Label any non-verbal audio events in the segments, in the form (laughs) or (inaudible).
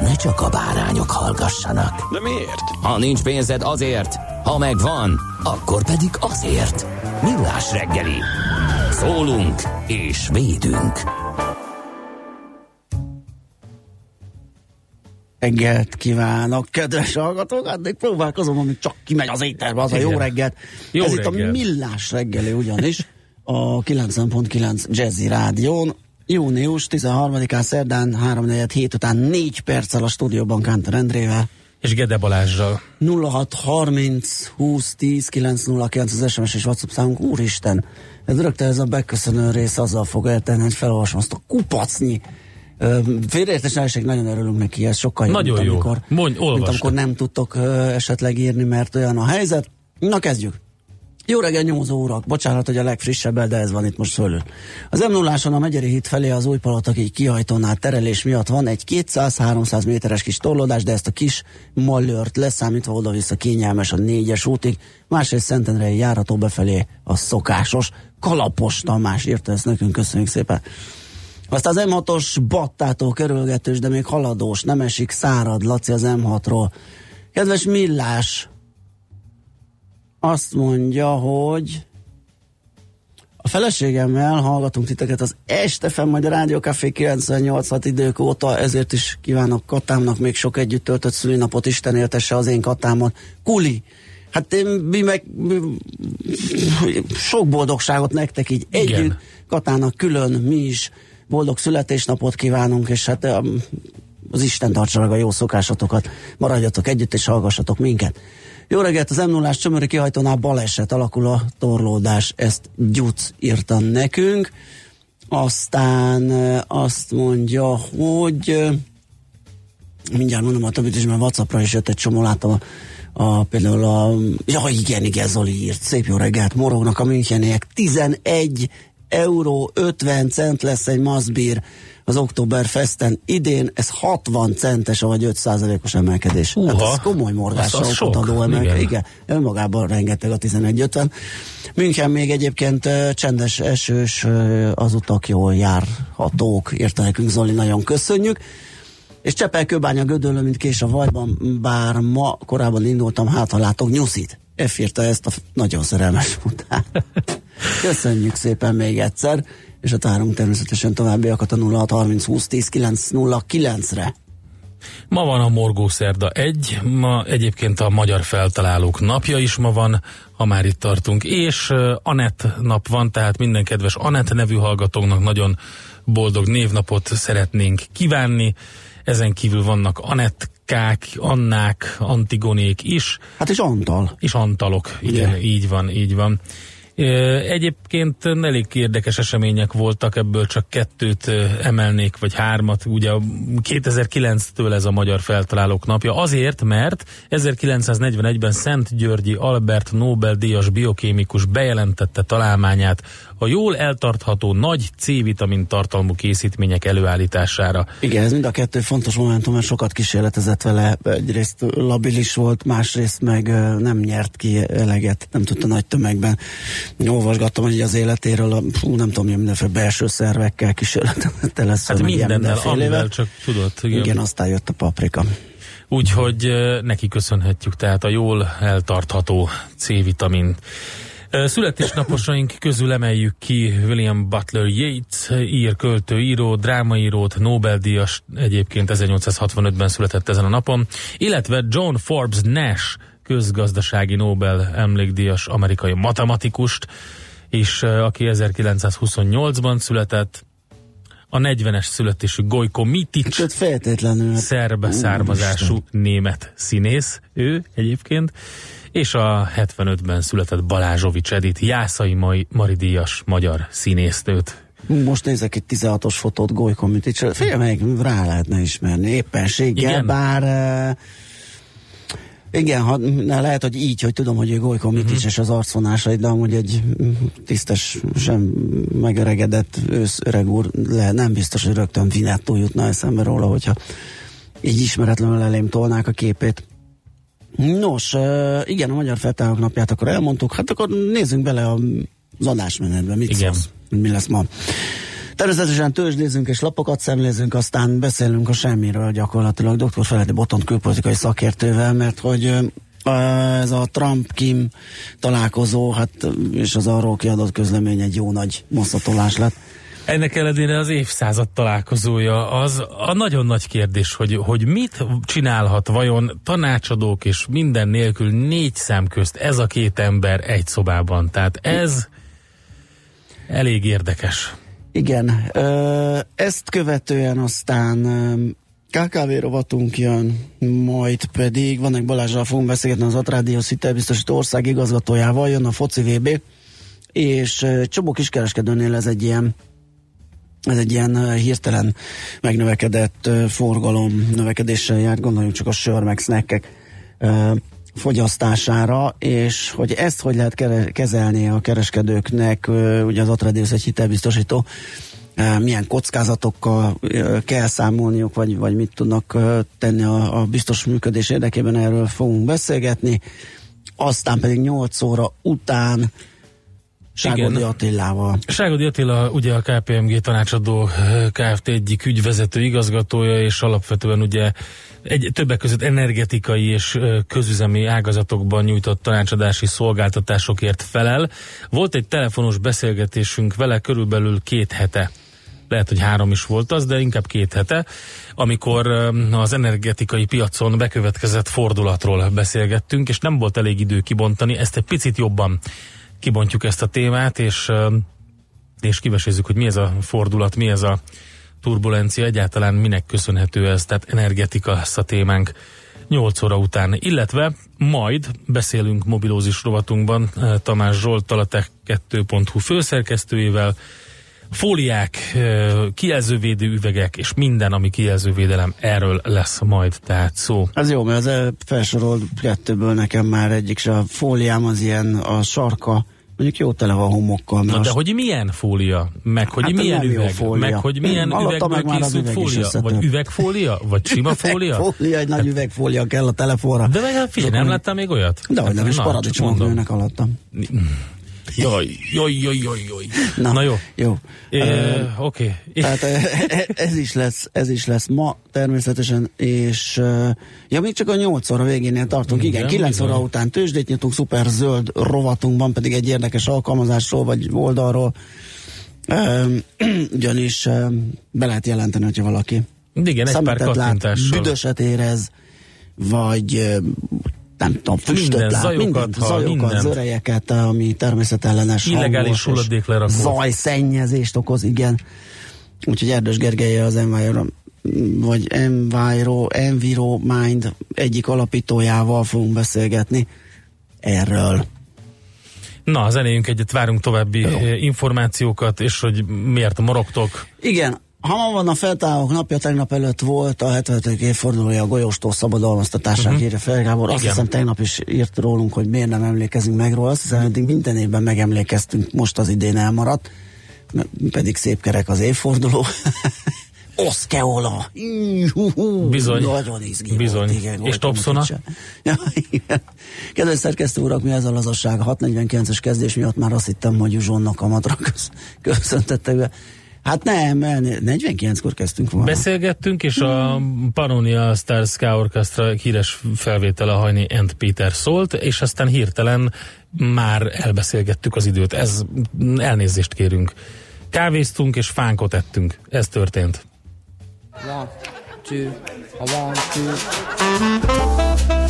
ne csak a bárányok hallgassanak. De miért? Ha nincs pénzed azért, ha megvan, akkor pedig azért. Millás reggeli. Szólunk és védünk. reggelt kívánok, kedves hallgatók! Addig próbálkozom, amíg csak kimegy az éterbe, az a jó Igen. reggelt. Jó Ez itt reggel. a millás reggeli ugyanis, a 90.9 Jazzy Rádión. Június 13-án szerdán 3 hét után 4 perccel a stúdióban Kántor Endrével. És Gede Balázsral. 0630 20 10 909 az SMS és WhatsApp számunk. Úristen, ez rögtön ez a beköszönő rész azzal fog eltenni, hogy felolvasom azt a kupacnyi Félreértés nehézség, nagyon örülünk neki, ez sokkal jobb, Nagyon mint jó. amikor, Mondj, mint amikor nem tudtok ö, esetleg írni, mert olyan a helyzet. Na kezdjük. Jó reggel, nyomozó urak! Bocsánat, hogy a legfrissebb, de ez van itt most fölül. Az m 0 a Megyeri híd felé az új palatak így kihajtónál terelés miatt van egy 200-300 méteres kis torlódás, de ezt a kis mallört leszámítva oda-vissza kényelmes a négyes útig, másrészt Szentendrei járató befelé a szokásos. Kalapos Tamás írta ezt nekünk, köszönjük szépen. Aztán az M6-os battától körülgetős, de még haladós, nem esik szárad, Laci az M6-ról. Kedves Millás, azt mondja, hogy a feleségemmel hallgatunk titeket az este fenn, majd a Rádió Café 98 idők óta, ezért is kívánok Katámnak még sok együtt töltött szülinapot, Isten éltesse az én Katámon. Kuli! Hát én, mi meg mi, sok boldogságot nektek így Igen. együtt, Katának külön mi is boldog születésnapot kívánunk, és hát az Isten tartsa meg a jó szokásotokat, maradjatok együtt és hallgassatok minket. Jó reggelt, az m 0 csömöri kihajtónál baleset alakul a torlódás, ezt Gyuc írta nekünk. Aztán azt mondja, hogy mindjárt mondom a többit is, mert Whatsappra is jött egy csomó, láttam a, a, például a, ja igen, igen, Zoli írt, szép jó reggelt, morognak a Müncheniek, 11 euró 50 cent lesz egy mazbír az Oktoberfesten idén, ez 60 centes, vagy 5% os emelkedés. Hát Húha, ez komoly sok, adó emelkedés. igen. Igen, önmagában rengeteg a 11.50. München még egyébként csendes, esős, az utak jól járhatók, írta nekünk Zoli, nagyon köszönjük. És Csepel Kőbánya Gödöllő, mint kés a vajban, bár ma korábban indultam, hát ha látok nyuszit. F írta ezt a nagyon szerelmes után. (laughs) Köszönjük szépen még egyszer, és a tárunk természetesen továbbiakat a 0630 20 10 909-re. Ma van a Morgószerda 1, ma egyébként a Magyar Feltalálók napja is ma van, ha már itt tartunk, és Anett nap van, tehát minden kedves Anett nevű hallgatónknak nagyon boldog névnapot szeretnénk kívánni. Ezen kívül vannak Anettkák, Annák, Antigonék is, Hát és Antal. és Antalok, igen, Ugye? így van, így van. Egyébként elég érdekes események voltak, ebből csak kettőt emelnék, vagy hármat. Ugye a 2009-től ez a Magyar Feltalálók napja. Azért, mert 1941-ben Szent Györgyi Albert Nobel-díjas biokémikus bejelentette találmányát a jól eltartható nagy C-vitamin tartalmú készítmények előállítására. Igen, ez mind a kettő fontos momentum, mert sokat kísérletezett vele. Egyrészt labilis volt, másrészt meg nem nyert ki eleget, nem tudta nagy tömegben. Olvasgattam, hogy az életéről, a, fú, nem tudom, mindenféle belső szervekkel kísérletezette lesz. Hát mindennel, amivel csak tudott. Igen. Igen, aztán jött a paprika. Úgyhogy neki köszönhetjük tehát a jól eltartható C-vitamint. Születésnaposaink közül emeljük ki William Butler Yeats, ír, költő, író, drámaírót, Nobel-díjas, egyébként 1865-ben született ezen a napon, illetve John Forbes Nash, közgazdasági Nobel emlékdíjas amerikai matematikust, és aki 1928-ban született, a 40-es születésű Gojko Mitic, feltétlenül. szerbe származású német színész, ő egyébként, és a 75-ben született Balázsovics Edith, Jászai Mai Maridíjas magyar színésznőt. Most nézek egy 16-os fotót Golyko Mitics, fél meg rá lehetne ismerni éppenséggel, Igen. bár uh, igen, ha, lehet, hogy így, hogy tudom, hogy ő Golyko. Mitics és az arcvonásait, de amúgy egy tisztes, sem megöregedett ősz öreg úr, le, nem biztos, hogy rögtön Vinettó jutna eszembe róla, hogyha így ismeretlenül elém tolnák a képét. Nos, igen, a Magyar Feltárok napját akkor elmondtuk, hát akkor nézzünk bele a, az adásmenetbe, mit Igen. szólsz, mi lesz ma. Természetesen tőzsdézünk és lapokat szemlézünk, aztán beszélünk a semmiről gyakorlatilag dr. Feledi Botont külpolitikai szakértővel, mert hogy ez a Trump-Kim találkozó, hát és az arról kiadott közlemény egy jó nagy mosszatolás lett. Ennek ellenére az évszázad találkozója az a nagyon nagy kérdés, hogy, hogy mit csinálhat vajon tanácsadók és minden nélkül négy szem közt ez a két ember egy szobában. Tehát ez elég érdekes. Igen, ezt követően aztán KKV rovatunk jön, majd pedig Vanek Balázsral fogunk beszélgetni az Atrádiós hitelbiztosító ország igazgatójával, jön a foci VB, és Csobó kiskereskedőnél ez egy ilyen ez egy ilyen hirtelen megnövekedett forgalom növekedéssel járt, gondoljunk csak a sör meg snackek fogyasztására, és hogy ezt hogy lehet kezelni a kereskedőknek, ugye az Atradius egy hitelbiztosító, milyen kockázatokkal kell számolniuk, vagy, vagy mit tudnak tenni a, a biztos működés érdekében, erről fogunk beszélgetni. Aztán pedig 8 óra után Ságodi Igen. Attilával. Ságodi Attila ugye a KPMG tanácsadó eh, Kft. egyik ügyvezető igazgatója, és alapvetően ugye egy többek között energetikai és eh, közüzemi ágazatokban nyújtott tanácsadási szolgáltatásokért felel. Volt egy telefonos beszélgetésünk vele körülbelül két hete lehet, hogy három is volt az, de inkább két hete, amikor eh, az energetikai piacon bekövetkezett fordulatról beszélgettünk, és nem volt elég idő kibontani, ezt egy picit jobban kibontjuk ezt a témát, és, és kivesézzük, hogy mi ez a fordulat, mi ez a turbulencia, egyáltalán minek köszönhető ez, tehát energetika lesz a témánk. 8 óra után, illetve majd beszélünk mobilózis rovatunkban Tamás Zsoltal, a Tech2.hu főszerkesztőjével, fóliák, kijelzővédő üvegek és minden, ami kijelzővédelem, erről lesz majd tehát szó. Ez jó, mert az előbb felsorolt kettőből nekem már egyik se a fóliám az ilyen a sarka, mondjuk jó tele van homokkal. Na de hogy milyen fólia? Meg hogy Hát milyen üveg? fólia. Meg hogy milyen Alatta üvegből már készült üveg fólia? Vagy üvegfólia? Vagy sima (laughs) fólia? Fólia, egy nagy üvegfólia kell a telefonra. De meg hát figyelj, nem láttál még olyat? De hogy nem, Hát, is na, paradicsomok nőnek alattam. Jaj, jaj, jaj, jaj, jaj. Na, Na jó. Jó. É, Ö, Oké. Tehát e- e- ez is lesz, ez is lesz ma természetesen, és ja, még csak a 8 óra végénél tartunk, igen, Igen, 9 óra után tőzsdét nyitunk, szuper zöld rovatunkban pedig egy érdekes alkalmazásról, vagy oldalról, ugyanis be lehet jelenteni, hogyha valaki Igen, egy pár lát, büdöset érez, vagy nem tudom, füstöt Minden, lát, zajokat mindent, hall, zajokat, mindent. zörejeket, ami természetellenes Illegális hangos és hulladéklerakó. Zajszennyezést okoz, igen. Úgyhogy Erdős Gergely az Enviro, vagy Enviro, Enviro Mind egyik alapítójával fogunk beszélgetni erről. Na, zenéjünk egyet, várunk további eh, információkat, és hogy miért morogtok. Igen, ha ma van a feltárok napja, tegnap előtt volt a 75. évfordulója a golyóstól szabadalmaztatásának uh-huh. írja fel, Gábor. Azt Igen. hiszem tegnap is írt rólunk, hogy miért nem emlékezünk meg róla. Azt hiszem, eddig minden évben megemlékeztünk, most az idén elmaradt, pedig szép kerek az évforduló. (laughs) Oszkeola! Bizony. Nagyon izgi Bizony. Volt, igen, És se- (laughs) Ja, igen. Kedves szerkesztő urak, mi ez a lazasság? A 649-es kezdés miatt már azt hittem, hogy Zsonnak a köszöntettek be. Hát nem, elné- 49-kor kezdtünk volna. Beszélgettünk, és a Pannonia Star Sky Orchestra híres felvétele Hajni and Peter szólt, és aztán hirtelen már elbeszélgettük az időt. Ez elnézést kérünk. Kávéztunk és fánkot ettünk. Ez történt. One, two, one, two.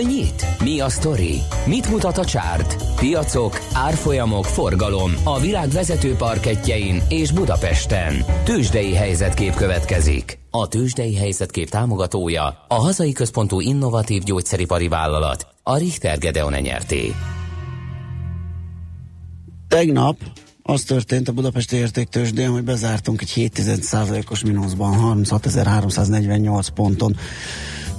Hol nyit? Mi a sztori? Mit mutat a csárt? Piacok, árfolyamok, forgalom a világ vezető parketjein és Budapesten. Tősdei helyzetkép következik. A Tősdei helyzetkép támogatója a hazai központú innovatív gyógyszeripari vállalat, a Richter Gedeon nyerté. Tegnap az történt a Budapesti Értéktősdén, hogy bezártunk egy 7,1%-os mínuszban 36.348 ponton.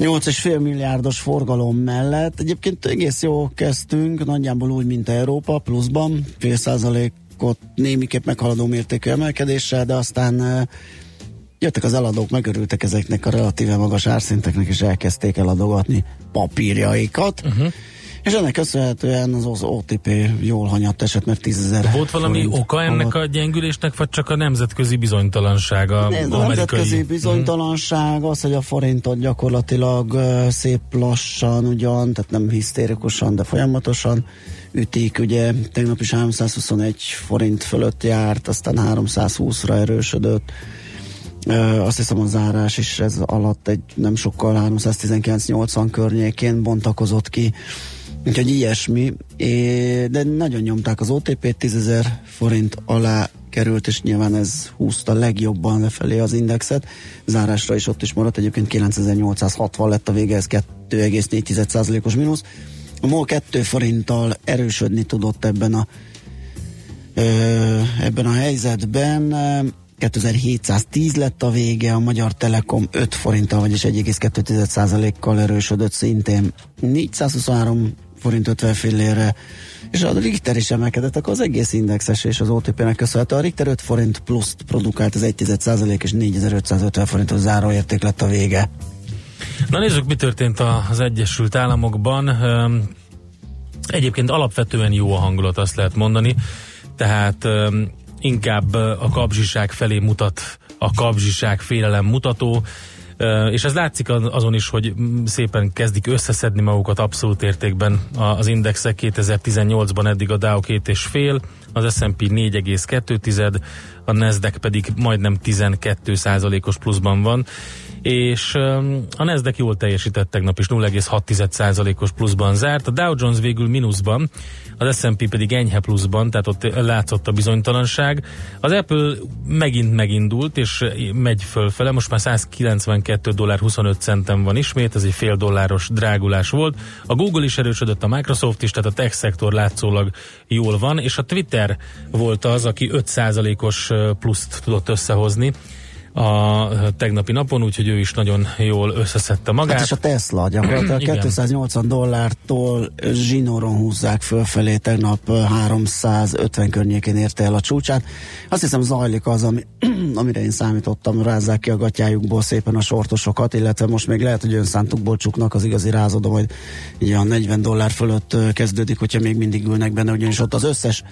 8,5 milliárdos forgalom mellett. Egyébként egész jó kezdtünk, nagyjából úgy, mint Európa, pluszban, fél százalékot némiképp meghaladó mértékű emelkedéssel, de aztán eh, jöttek az eladók, megörültek ezeknek a relatíve magas árszinteknek, és elkezdték eladogatni papírjaikat. Uh-huh. És ennek köszönhetően az az OTP jól hanyatt esett, mert 10 ezer Volt valami oka ennek a gyengülésnek, vagy csak a nemzetközi bizonytalanság, a Ez a nemzetközi bizonytalanság, az, hogy a forintot gyakorlatilag szép lassan ugyan, tehát nem hisztérikusan, de folyamatosan ütik, ugye tegnap is 321 forint fölött járt, aztán 320-ra erősödött. Azt hiszem a zárás is ez alatt egy nem sokkal 319-80 környékén bontakozott ki. Úgyhogy ilyesmi, de nagyon nyomták az OTP-t, 10 ezer forint alá került, és nyilván ez húzta legjobban lefelé az indexet. Zárásra is ott is maradt, egyébként 9860 lett a vége, ez 2,4%-os mínusz. A MOL 2 forinttal erősödni tudott ebben a ebben a helyzetben. 2710 lett a vége, a Magyar Telekom 5 forinttal, vagyis 1,2%-kal erősödött szintén 423 forint 50 fillére, és a Richter is emelkedett, akkor az egész indexes és az OTP-nek köszönhető. A Richter 5 forint pluszt produkált, az 1,1% és 4550 forintos záróérték lett a vége. Na nézzük, mi történt az Egyesült Államokban. Egyébként alapvetően jó a hangulat, azt lehet mondani. Tehát inkább a kapzsiság felé mutat a kapzsiság félelem mutató, és ez látszik az- azon is, hogy szépen kezdik összeszedni magukat abszolút értékben az indexek. 2018-ban eddig a Dow két és fél, az S&P 4,2, a Nasdaq pedig majdnem 12 százalékos pluszban van, és a Nasdaq jól teljesített tegnap is 0,6%-os pluszban zárt, a Dow Jones végül mínuszban, az S&P pedig enyhe pluszban, tehát ott látszott a bizonytalanság. Az Apple megint megindult, és megy fölfele, most már 192 dollár 25 centen van ismét, ez egy fél dolláros drágulás volt. A Google is erősödött, a Microsoft is, tehát a tech szektor látszólag jól van, és a Twitter volt az, aki 5%-os pluszt tudott összehozni a tegnapi napon, úgyhogy ő is nagyon jól összeszedte magát. Hát és a Tesla gyakorlatilag 280 dollártól zsinóron húzzák fölfelé, tegnap 350 környékén érte el a csúcsát. Azt hiszem zajlik az, ami, (clears throat) amire én számítottam, rázzák ki a gatyájukból szépen a sortosokat, illetve most még lehet, hogy önszántukból csuknak az igazi rázadó, majd ugye a 40 dollár fölött kezdődik, hogyha még mindig ülnek benne, ugyanis ott az összes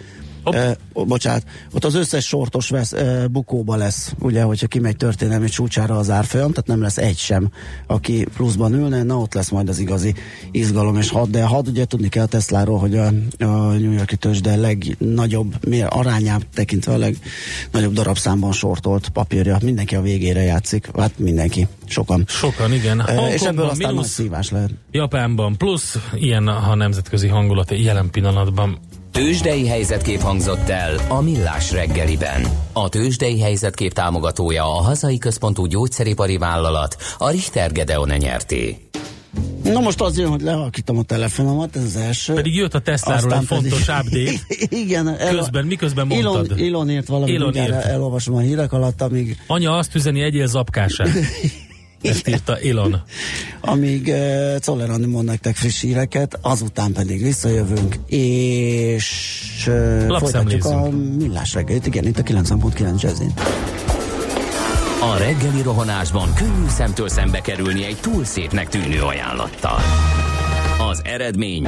E, bocsánat, ott az összes sortos vesz, e, bukóba lesz, ugye, hogyha kimegy történelmi csúcsára az árfolyam, tehát nem lesz egy sem, aki pluszban ülne, na ott lesz majd az igazi izgalom, és had, de had ugye tudni kell a Tesláról, hogy a, a New Yorki tőzsde legnagyobb, mér, arányát tekintve a legnagyobb darabszámban sortolt papírja, mindenki a végére játszik, hát mindenki, sokan. Sokan, igen. E, és ebből aztán minusz, nagy szívás lehet. Japánban plusz, ilyen a nemzetközi hangulat jelen pillanatban Tőzsdei helyzetkép hangzott el a Millás reggeliben. A Tőzsdei helyzetkép támogatója a hazai központú gyógyszeripari vállalat, a Richter Gedeon nyerté. Na most az jön, hogy lehalkítom a telefonomat, ez az első. Pedig jött a Tesla-ról egy fontos update. (laughs) Igen. El, közben, miközben mondtad? Elon, Elon írt valami, Elon írt. elolvasom a hírek alatt, amíg... Anya azt üzeni, egyél zapkását. (laughs) Ezt írta Elon. Amíg uh, Czoller Andi mond nektek friss híreket, azután pedig visszajövünk, és uh, folytatjuk a millás reggelit. Igen, itt a 9.9 Jazzin. A reggeli rohanásban könnyű szemtől szembe kerülni egy túl szépnek tűnő ajánlattal. Az eredmény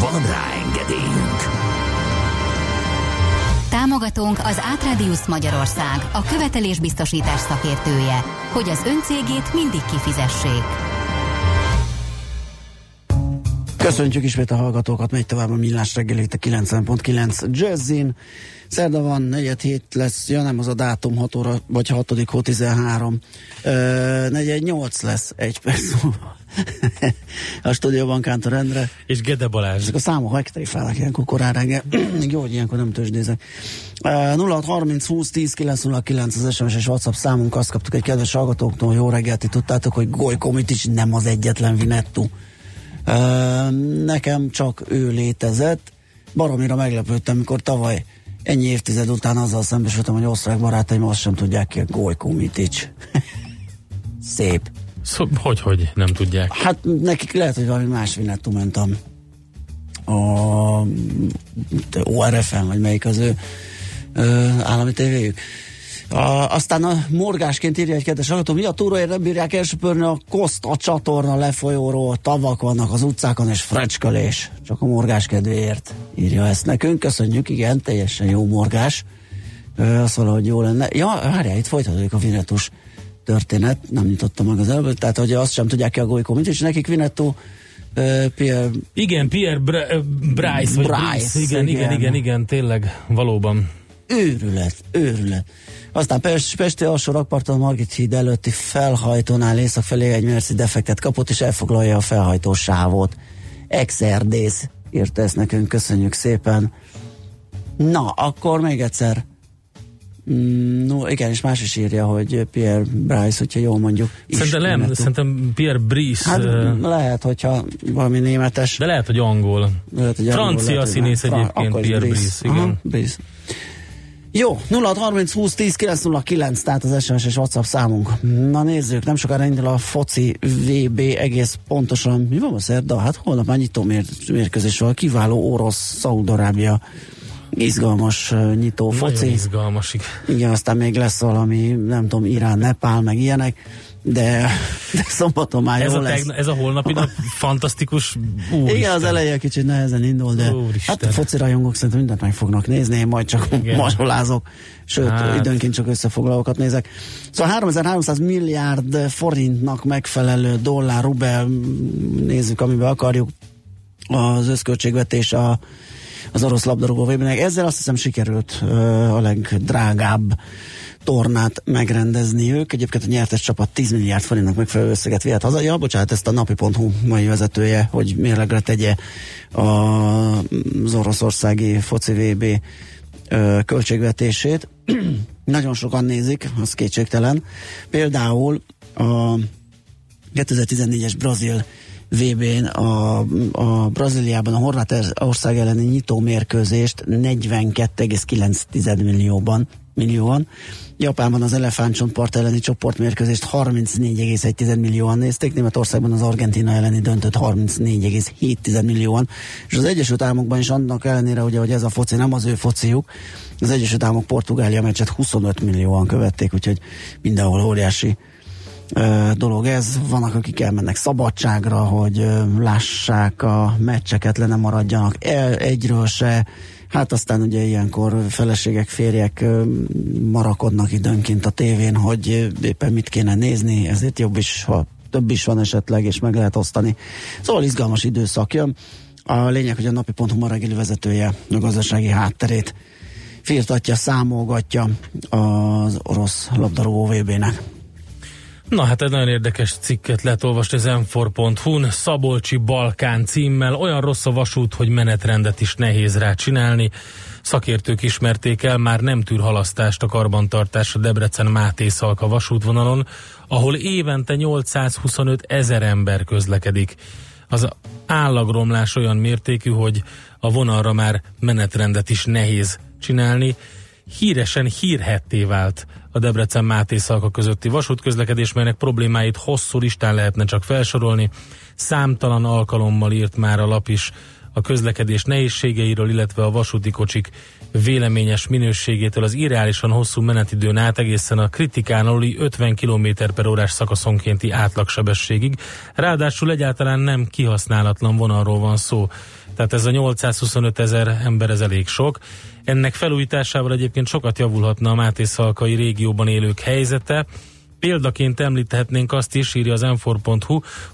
Van rá engedélyünk! Támogatónk az Átradius Magyarország, a követelésbiztosítás szakértője, hogy az öncégét mindig kifizessék. Köszöntjük ismét a hallgatókat, megy tovább a millás reggelét a 90.9 Jazzin. Szerda van, negyed hét lesz, ja nem az a dátum 6 óra, vagy 6. hó 13. Ö, negyed 8 lesz, egy perc (laughs) a stúdióban Kántor Endre. És Gede Balázs. Ezek a számok megtréfálnak ilyenkor korán reggel. (clears throat) Jó, hogy ilyenkor nem tőzsdézek. Uh, 0630 20 10 909 az SMS és WhatsApp számunk. Azt kaptuk egy kedves hallgatóktól, jó reggelt, tudtátok, hogy Goly Komitics nem az egyetlen Vinettu. Nekem csak ő létezett. Baromira meglepődtem, mikor tavaly ennyi évtized után azzal szembesültem, hogy osztrák barátaim azt sem tudják ki, a Goly Komitics. (laughs) Szép. Szó, hogy, hogy nem tudják? Hát nekik lehet, hogy valami más Vinettu mentem. A ORFM, vagy melyik az ő ö, állami tévéjük. A, aztán a morgásként írja egy kedves hallgató, mi a túróért nem bírják elsöpörni a koszt a csatorna lefolyóról, tavak vannak az utcákon és frecskölés. Csak a morgás kedvéért írja ezt nekünk. Köszönjük, igen, teljesen jó morgás. Azt valahogy jó lenne. Ja, várjál, itt folytatódik a Vinetus történet, nem nyitottam meg az előbb, tehát hogy azt sem tudják ki a Golyko, mint és nekik Vinetto Uh, Pierre... Igen, Pierre Br- Bryce, vagy Bryce, Bryce igen, igen, igen, igen, igen, tényleg, valóban. Őrület, őrület. Aztán Pest, Pesti alsó rakparton Margit híd előtti felhajtónál észak felé egy Merci defektet kapott, és elfoglalja a felhajtó sávot. Exerdész írta ezt nekünk, köszönjük szépen. Na, akkor még egyszer Mm, no, igen, és más is írja, hogy Pierre Bryce, hogyha jól mondjuk. Szerintem nem, szerintem Pierre Brice. Hát uh, lehet, hogyha valami németes. De lehet, hogy angol. Lehet, hogy Francia angol, színész lehet, egyébként Pierre Brice, Brice igen. Aha, Brice. Jó, 0 30 20 10 909, tehát az SMS és WhatsApp számunk. Na nézzük, nem sokára indul a foci VB egész pontosan. Mi van a szerda? Hát holnap már nyitó mér, mérkőzés van. Kiváló orosz, Szaudarábia izgalmas nyitó foci. izgalmas, igen. Igen, aztán még lesz valami, nem tudom, Irán, Nepál, meg ilyenek. De, de szombaton már Ez jó a, lesz. tegna, ez a holnapi nap fantasztikus. Úristen. Igen, az eleje kicsit nehezen indul, de Úristen. hát a foci rajongók szerintem mindent meg fognak nézni, én majd csak mazsolázok, sőt, hát. időnként csak összefoglalókat nézek. Szóval 3300 milliárd forintnak megfelelő dollár, rubel, nézzük, amiben akarjuk, az összköltségvetés a, az orosz labdarúgó vb Ezzel azt hiszem sikerült ö, a legdrágább tornát megrendezni ők. Egyébként a nyertes csapat 10 milliárd forintnak megfelelő összeget vihet haza. Ja, bocsánat, ezt a napi.hu mai vezetője, hogy mérlegre tegye a, oroszországi foci VB költségvetését. (clears throat) Nagyon sokan nézik, az kétségtelen. Például a 2014-es brazil VB-n a, a Brazíliában a Horvátország elleni nyitó mérkőzést 42,9 millióban millióan. Japánban az elefántcsontpart elleni csoportmérkőzést 34,1 millióan nézték, Németországban az Argentina elleni döntött 34,7 millióan, és az Egyesült Államokban is annak ellenére, ugye, hogy ez a foci nem az ő fociuk, az Egyesült Államok Portugália meccset 25 millióan követték, úgyhogy mindenhol óriási ö, dolog ez. Vannak, akik elmennek szabadságra, hogy ö, lássák a meccseket, le nem maradjanak el egyről se. Hát aztán ugye ilyenkor feleségek, férjek marakodnak időnként a tévén, hogy éppen mit kéne nézni, ezért jobb is, ha több is van esetleg, és meg lehet osztani. Szóval izgalmas időszak jön. A lényeg, hogy a napi ma reggeli vezetője a gazdasági hátterét firtatja, számolgatja az orosz labdarúgó VB-nek. Na hát egy nagyon érdekes cikket lehet olvasni az m Szabolcsi Balkán címmel. Olyan rossz a vasút, hogy menetrendet is nehéz rá csinálni. Szakértők ismerték el, már nem tűr halasztást a karbantartás a Debrecen-Máté Szalka vasútvonalon, ahol évente 825 ezer ember közlekedik. Az állagromlás olyan mértékű, hogy a vonalra már menetrendet is nehéz csinálni. Híresen hírhetté vált a Debrecen Máté Szalka közötti vasútközlekedés, melynek problémáit hosszú listán lehetne csak felsorolni. Számtalan alkalommal írt már a lap is a közlekedés nehézségeiről, illetve a vasúti kocsik véleményes minőségétől az irreálisan hosszú menetidőn át egészen a kritikán aluli 50 km per órás szakaszonkénti átlagsebességig. Ráadásul egyáltalán nem kihasználatlan vonalról van szó. Tehát ez a 825 ezer ember, ez elég sok. Ennek felújításával egyébként sokat javulhatna a Máté Szalkai régióban élők helyzete. Példaként említhetnénk azt is, írja az m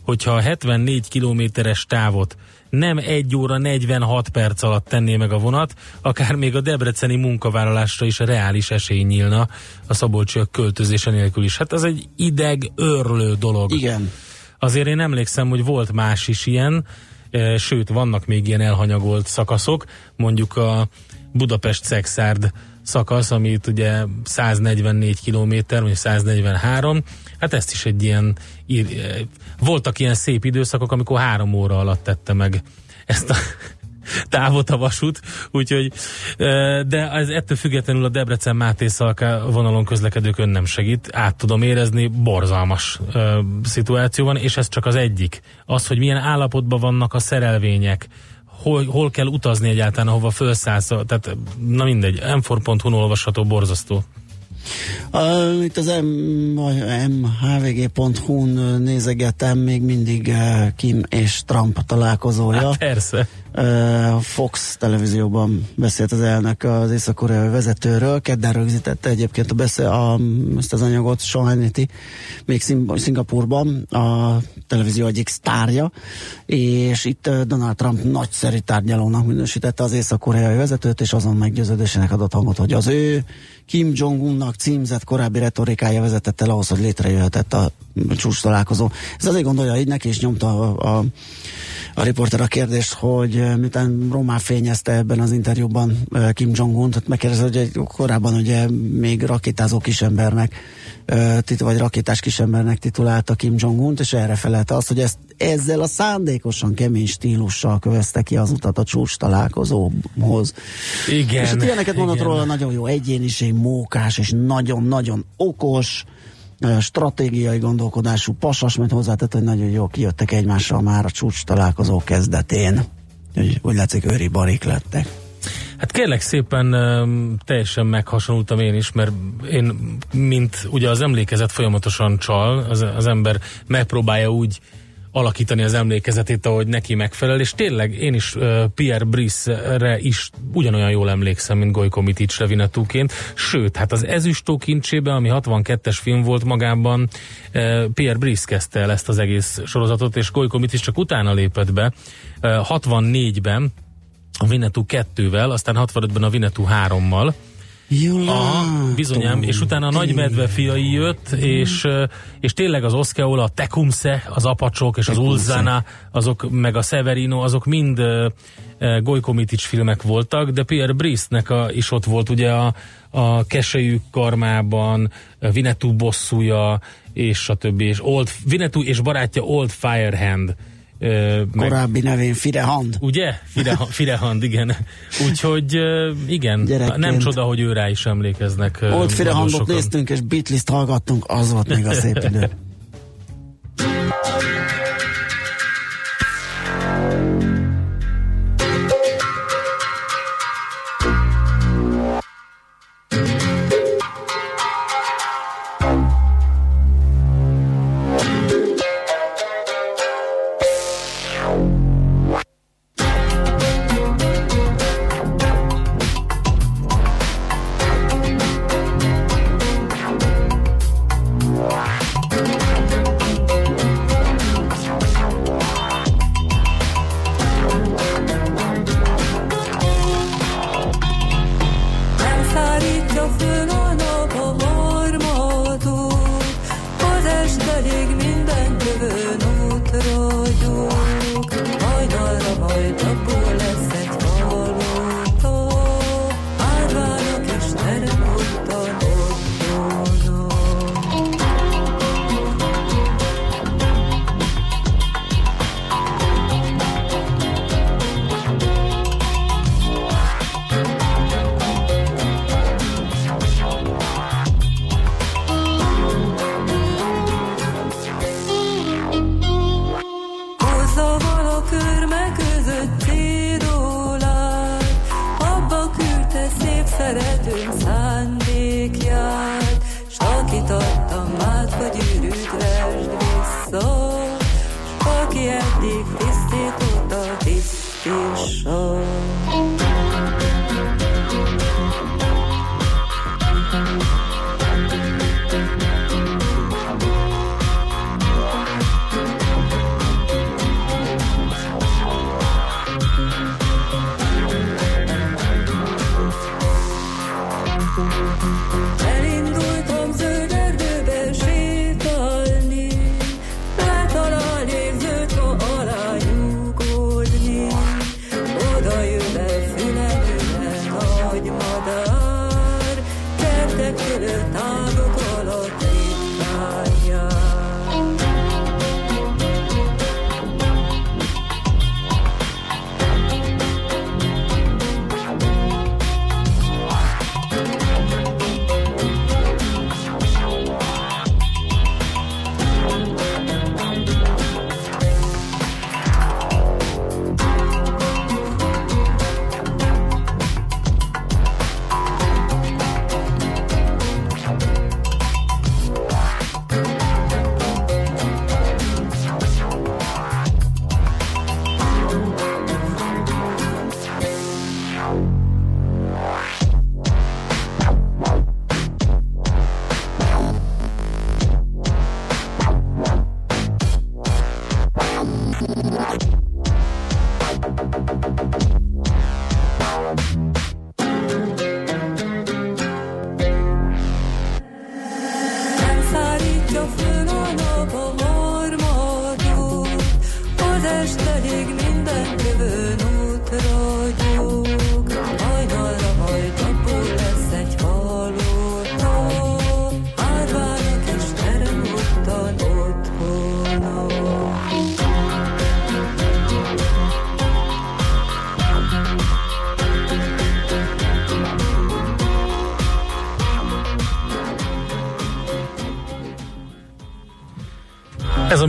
hogyha a 74 kilométeres távot nem 1 óra 46 perc alatt tenné meg a vonat, akár még a debreceni munkavállalásra is reális esély nyílna a szabolcsiak költözése nélkül is. Hát ez egy ideg őrlő dolog. Igen. Azért én emlékszem, hogy volt más is ilyen, sőt, vannak még ilyen elhanyagolt szakaszok, mondjuk a Budapest-Szexárd szakasz, amit ugye 144 km, vagy 143, hát ezt is egy ilyen, ír- e, voltak ilyen szép időszakok, amikor három óra alatt tette meg ezt a távot a vasút, úgyhogy, de ez ettől függetlenül a Debrecen Máté Szalka vonalon közlekedőkön nem segít, át tudom érezni, borzalmas ö, szituáció van, és ez csak az egyik. Az, hogy milyen állapotban vannak a szerelvények, hol, hol kell utazni egyáltalán, ahova felszállsz, tehát na mindegy, m4.hu-n olvasható, borzasztó. Uh, itt az M, mhvg.hu-n nézegetem még mindig uh, Kim és Trump találkozója. Hát persze. Fox televízióban beszélt az elnök az észak-koreai vezetőről, kedden rögzítette egyébként a beszél, a, ezt az anyagot Sean Hannity, még Szing- Szingapurban a televízió egyik sztárja, és itt Donald Trump nagyszerű tárgyalónak minősítette az észak-koreai vezetőt, és azon meggyőződésének adott hangot, hogy az ő Kim Jong-unnak címzett korábbi retorikája vezetett el ahhoz, hogy létrejöhetett a csúcs találkozó. Ez azért gondolja így neki, és nyomta a, a, a riporter a kérdést, hogy eh, miután Román fényezte ebben az interjúban eh, Kim Jong-un, tehát megkérdezte, hogy egy, korábban ugye még rakétázó kisembernek, eh, tit- vagy rakétás kisembernek titulálta Kim Jong-un, és erre felelte azt, hogy ezt ezzel a szándékosan kemény stílussal kövezte ki az utat a csúcs találkozóhoz. Igen. És hát ilyeneket mondott róla, nagyon jó egyéniség, mókás, és nagyon-nagyon okos, stratégiai gondolkodású pasas, mert hozzátett, hogy nagyon jó kijöttek egymással már a csúcs találkozó kezdetén. Úgy, úgy látszik, őri barik lettek. Hát kérlek szépen teljesen meghasonultam én is, mert én, mint ugye az emlékezet folyamatosan csal, az, az ember megpróbálja úgy alakítani az emlékezetét, ahogy neki megfelel, és tényleg én is Pierre Brice-re is ugyanolyan jól emlékszem, mint Gojko Miticsre Vinetúként, sőt, hát az ezüstó kincsében, ami 62-es film volt magában, Pierre Brice kezdte el ezt az egész sorozatot, és Gojko Mitics csak utána lépett be, uh, 64-ben a Vinetú 2-vel, aztán 65-ben a Vinetú 3-mal, Jó, Aha, bizonyám, és utána a nagy medve fiai jött, és, ö, és tényleg az Osceola, a Tecumse, az Apacsok és az Ulzana, azok, meg a Severino, azok mind uh, Gojko Mitics filmek voltak, de Pierre Brice-nek a, is ott volt ugye a, a Kesejük karmában, Vinetú bosszúja, és a többi, és Old, Vinetú és barátja Old Firehand. Meg- Korábbi nevén Firehand. Ugye? Firehand, Firehand igen. Úgyhogy igen, Gyerekként. nem csoda, hogy ő rá is emlékeznek. nagyon Firehandot néztünk, és Beatles-t hallgattunk, az volt még a szép idő. (laughs)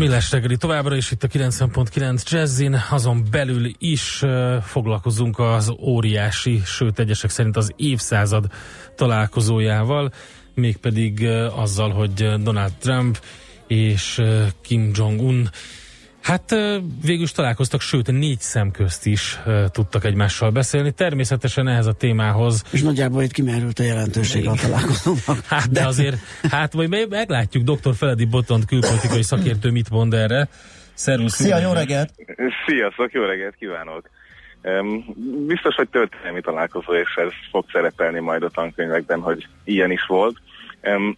Millás reggeli továbbra is itt a 90.9 Jazzin, azon belül is uh, foglalkozunk az óriási, sőt egyesek szerint az évszázad találkozójával, mégpedig uh, azzal, hogy Donald Trump és Kim Jong-un Hát végül is találkoztak, sőt négy szem közt is tudtak egymással beszélni. Természetesen ehhez a témához... És nagyjából itt kimerült a jelentőség a találkozónak. (laughs) Hát de, de azért, hát majd meglátjuk dr. Feledi Botont külpolitikai szakértő mit mond erre. Szervusz! Szia, jó reggelt! Sziasztok, jó reggelt kívánok! Um, biztos, hogy történelmi találkozó, és ez fog szerepelni majd a tankönyvekben, hogy ilyen is volt.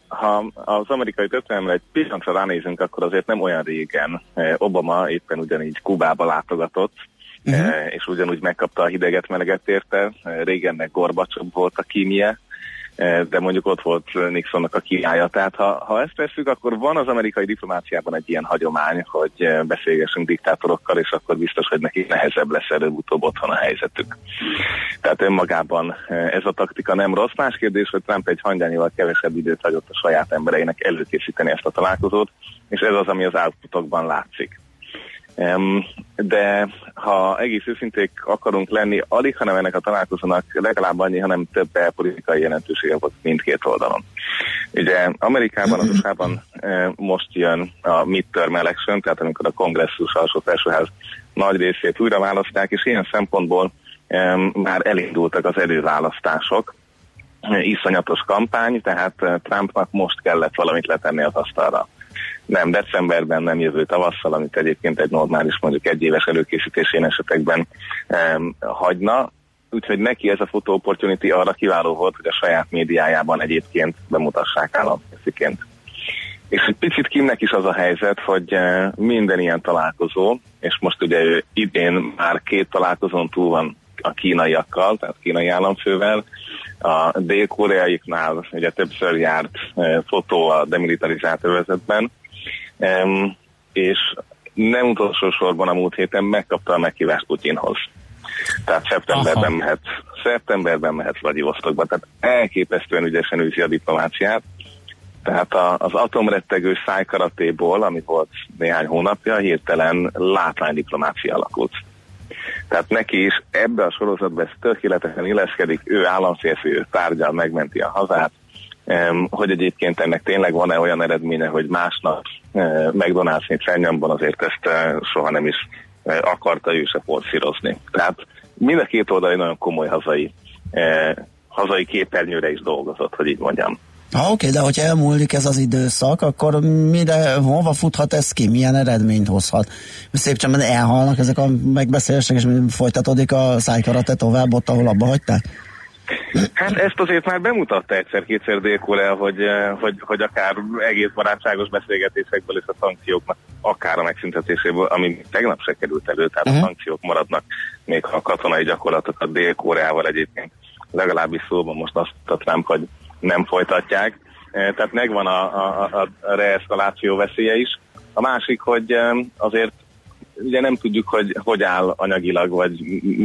Ha az amerikai történelemre egy pillanatra ránézünk, akkor azért nem olyan régen Obama éppen ugyanígy Kubába látogatott, uh-huh. és ugyanúgy megkapta a hideget, meleget érte. Régennek Gorbacsov volt a kímie, Eh, de mondjuk ott volt Nixonnak a királyja. Tehát ha, ha ezt veszük, akkor van az amerikai diplomáciában egy ilyen hagyomány, hogy eh, beszélgessünk diktátorokkal, és akkor biztos, hogy nekik nehezebb lesz előbb-utóbb otthon a helyzetük. Tehát önmagában eh, ez a taktika nem rossz. Más kérdés, hogy Trump egy hangyányival kevesebb időt hagyott a saját embereinek előkészíteni ezt a találkozót, és ez az, ami az outputokban látszik. De ha egész őszinték akarunk lenni, alig, hanem ennek a találkozónak legalább annyi, hanem több politikai jelentősége volt mindkét oldalon. Ugye Amerikában, az usa most jön a midterm election, tehát amikor a kongresszus alsó felsőház nagy részét újra választják, és ilyen szempontból már elindultak az előválasztások, iszonyatos kampány, tehát Trumpnak most kellett valamit letenni az asztalra nem decemberben, nem jövő tavasszal, amit egyébként egy normális mondjuk egy éves előkészítésén esetekben um, hagyna. Úgyhogy neki ez a photo opportunity arra kiváló volt, hogy a saját médiájában egyébként bemutassák államfésziként. És egy picit Kimnek is az a helyzet, hogy uh, minden ilyen találkozó, és most ugye ő idén már két találkozón túl van a kínaiakkal, tehát kínai államfővel, a dél-koreaiknál ugye többször járt uh, fotó a demilitarizált övezetben, és nem utolsó sorban a múlt héten megkapta a meghívást Putyinhoz. Tehát szeptemberben Aha. mehet, szeptemberben mehet Vladivostokba, tehát elképesztően ügyesen űzi a diplomáciát. Tehát a, az atomrettegő szájkaratéból, ami volt néhány hónapja, hirtelen látványdiplomácia alakult. Tehát neki is ebbe a sorozatba ez tökéletesen illeszkedik, ő államférfi, ő tárgyal, megmenti a hazát, hogy egyébként ennek tényleg van-e olyan eredménye, hogy másnap eh, McDonald's-ni Csenyamban azért ezt soha nem is akarta ő se forszírozni. Tehát mind a két oldal egy nagyon komoly hazai, hazai képernyőre is dolgozott, hogy így mondjam. Ha oké, de hogyha elmúlik ez az időszak, akkor mire, hova futhat ez ki? Milyen eredményt hozhat? Szép csendben elhalnak ezek a megbeszélések, és folytatódik a szájkarate tovább ott, ahol abba hagyták? Hát ezt azért már bemutatta egyszer-kétszer dél hogy, eh, hogy, hogy akár egész barátságos beszélgetésekből és a szankcióknak akár a megszüntetéséből, ami tegnap se került elő, tehát uh-huh. a mhm. szankciók maradnak, még ha a katonai gyakorlatokat Dél-Koreával egyébként legalábbis szóban most azt Trump, hogy nem folytatják. Eh, tehát megvan a, a, a, reeszkaláció veszélye is. A másik, hogy eh, azért ugye nem tudjuk, hogy hogy áll anyagilag, vagy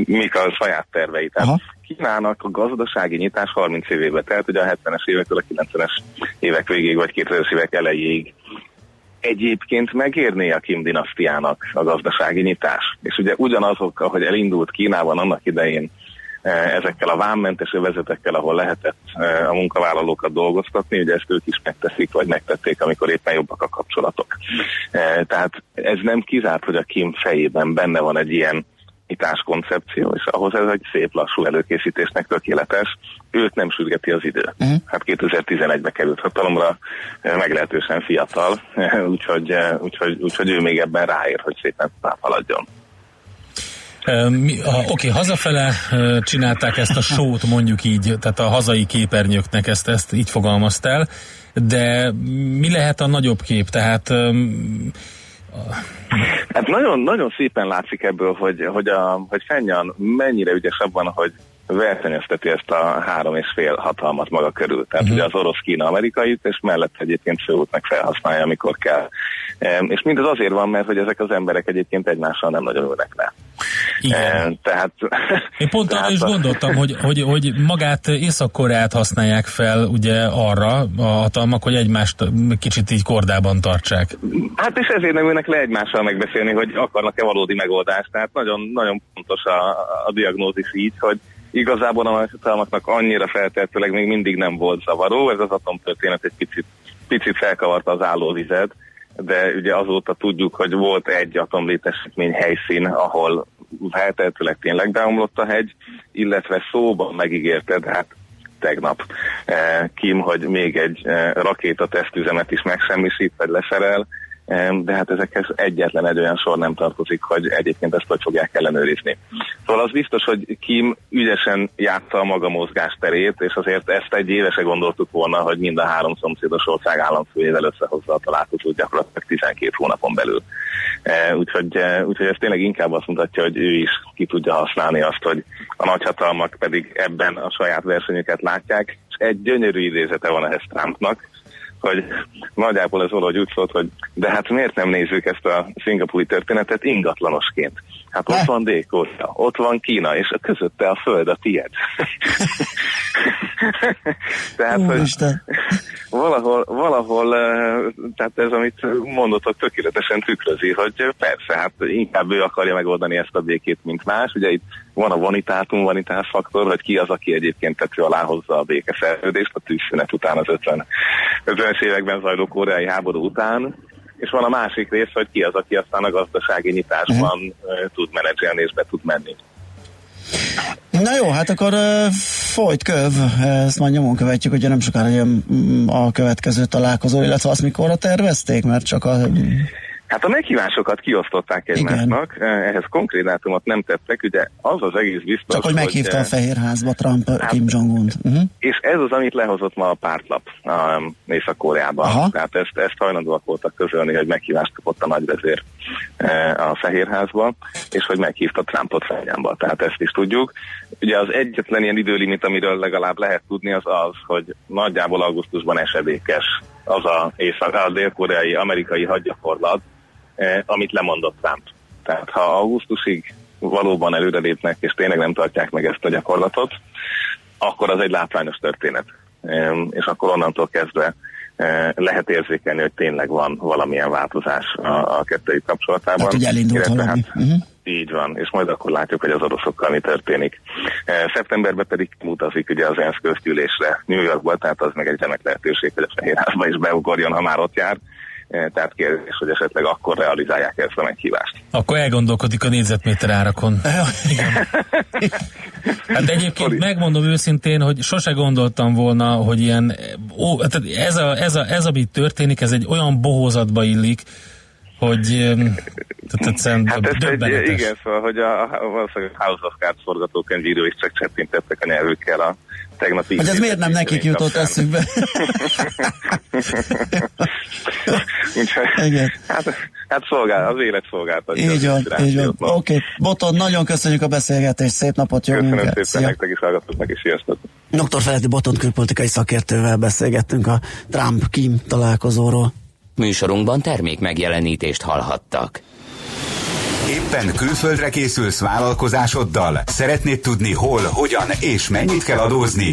mik a saját tervei. Tehát Aha. Kínának a gazdasági nyitás 30 évébe telt, ugye a 70-es évektől a 90-es évek végéig, vagy 2000-es évek elejéig egyébként megérné a Kim dinasztiának a gazdasági nyitás. És ugye ugyanazok, ahogy elindult Kínában annak idején ezekkel a vámmentes övezetekkel, ahol lehetett e, a munkavállalókat dolgoztatni, ugye ezt ők is megteszik, vagy megtették, amikor éppen jobbak a kapcsolatok. E, tehát ez nem kizárt, hogy a Kim fejében benne van egy ilyen nyitás koncepció, és ahhoz ez egy szép lassú előkészítésnek tökéletes. Őt nem sürgeti az idő. Uh-huh. Hát 2011-ben került hatalomra, meglehetősen fiatal, úgyhogy, úgyhogy, úgyhogy ő még ebben ráér, hogy szépen tovább haladjon. Oké, okay, hazafele csinálták ezt a sót, mondjuk így, tehát a hazai képernyőknek ezt, ezt így fogalmaztál, de mi lehet a nagyobb kép? Tehát Hát nagyon, nagyon szépen látszik ebből, hogy, hogy, a, hogy Fennyan mennyire ügyes abban, hogy versenyezteti ezt a három és fél hatalmat maga körül. Tehát uh-huh. ugye az orosz kína amerikai és mellett egyébként főútnak felhasználja, amikor kell. És mindez azért van, mert hogy ezek az emberek egyébként egymással nem nagyon ülnek le. Igen. Tehát, Én pont arra is gondoltam, hogy, hogy, hogy magát Észak-Koreát használják fel ugye arra a hatalmak, hogy egymást kicsit így kordában tartsák. Hát és ezért nem ülnek le egymással megbeszélni, hogy akarnak-e valódi megoldást. Tehát nagyon, nagyon fontos a, a diagnózis így, hogy igazából a nagyhatalmaknak annyira feltehetőleg még mindig nem volt zavaró. Ez az atomtörténet egy picit, picit felkavarta az állóvizet, de ugye azóta tudjuk, hogy volt egy atomlétesítmény helyszín, ahol feltehetőleg tényleg beomlott a hegy, illetve szóban megígérted, hát tegnap eh, Kim, hogy még egy eh, rakéta tesztüzemet is megsemmisít, vagy leszerel, de hát ezekhez egyetlen egy olyan sor nem tartozik, hogy egyébként ezt hogy fogják ellenőrizni. Szóval az biztos, hogy Kim ügyesen játsza a maga mozgásterét, és azért ezt egy éve se gondoltuk volna, hogy mind a három szomszédos ország államfőjével összehozza a találkozót gyakorlatilag 12 hónapon belül. Eh, Úgyhogy, eh, úgyhogy ez tényleg inkább azt mutatja, hogy ő is ki tudja használni azt, hogy a nagyhatalmak pedig ebben a saját versenyüket látják, és egy gyönyörű idézete van ehhez Trumpnak, hogy nagyjából ez valahogy úgy szólt, hogy de hát miért nem nézzük ezt a szingapúri történetet ingatlanosként? Hát ott van Dél-Korea, ott van Kína, és a közötte a föld a tied. (laughs) Tehát, hogy Úristen. valahol, valahol, eh, tehát ez, amit mondott, hogy tökéletesen tükrözi, hogy persze, hát inkább ő akarja megoldani ezt a békét, mint más. Ugye itt van a vanitátum, vanitás faktor, hogy ki az, aki egyébként tető alá hozza a békeszerződést a tűzszünet után az 50, 50-es években zajló koreai háború után, és van a másik rész, hogy ki az, aki aztán a gazdasági nyitásban uh-huh. tud menedzselni és be tud menni. Na jó, hát akkor uh, folyt köv, ezt majd nyomon követjük, ugye nem sokára jön mm, a következő találkozó, illetve azt mikorra tervezték, mert csak a... Hát a meghívásokat kiosztották egymásnak, ehhez konkrét dátumot nem tettek, ugye az az egész biztos, Csak hogy meghívta eh, a Fehérházba Trump Hát- Kim Jong-un. Uh-huh. És ez az, amit lehozott ma a pártlap um, Észak-Koreában. Aha. Tehát ezt, ezt hajlandóak voltak közölni, hogy meghívást kapott a nagyvezér eh, a Fehérházba, és hogy meghívta Trumpot Fenyámba. Tehát ezt is tudjuk. Ugye az egyetlen ilyen időlimit, amiről legalább lehet tudni, az az, hogy nagyjából augusztusban esedékes az a, észak, a dél-koreai amerikai hadgyakorlat, amit lemondott Trump. Tehát ha augusztusig valóban előrelépnek, és tényleg nem tartják meg ezt a gyakorlatot, akkor az egy látványos történet. És akkor onnantól kezdve eh, lehet érzékelni, hogy tényleg van valamilyen változás a, a kettőjük kapcsolatában. Tehát, hogy elindult Illetve. Hát, Uh-huh. így van, és majd akkor látjuk, hogy az oroszokkal mi történik. Eh, Szeptemberben pedig mutazik ugye az ENSZ közgyűlésre New Yorkba, tehát az meg egy remek lehetőség, hogy a Fehérházba is beugorjon, ha már ott jár. Eh, Tehát kérdés, hogy esetleg akkor realizálják ezt a meghívást. Akkor elgondolkodik a négyzetméter árakon. (laughs) Igen. Hát egyébként megmondom őszintén, hogy sose gondoltam volna, hogy ilyen, ó, tehát ez, a, ez, a, ez, ami történik, ez egy olyan bohózatba illik, hogy tehát Hát ez egy, igen, szóval, hogy a, a valószínűleg House of Cards forgatókönyvíró is csak csettинtettek a nyelvükkel a tegnapi... Hogy ez miért nem nekik jutott kapcsán. eszükbe? (laughs) (laughs) Igen. (laughs) hát, hát szolgál, az élet szolgáltatja. így van, így van. Oké, okay. Boton, nagyon köszönjük a beszélgetést, szép napot, jó Köszönöm szépen Szia. nektek is, hallgatóknak is, sziasztok! Dr. Feledi Boton külpolitikai szakértővel beszélgettünk a Trump-Kim találkozóról. Műsorunkban termék megjelenítést hallhattak. Éppen külföldre készülsz vállalkozásoddal? Szeretnéd tudni hol, hogyan és mennyit kell adózni?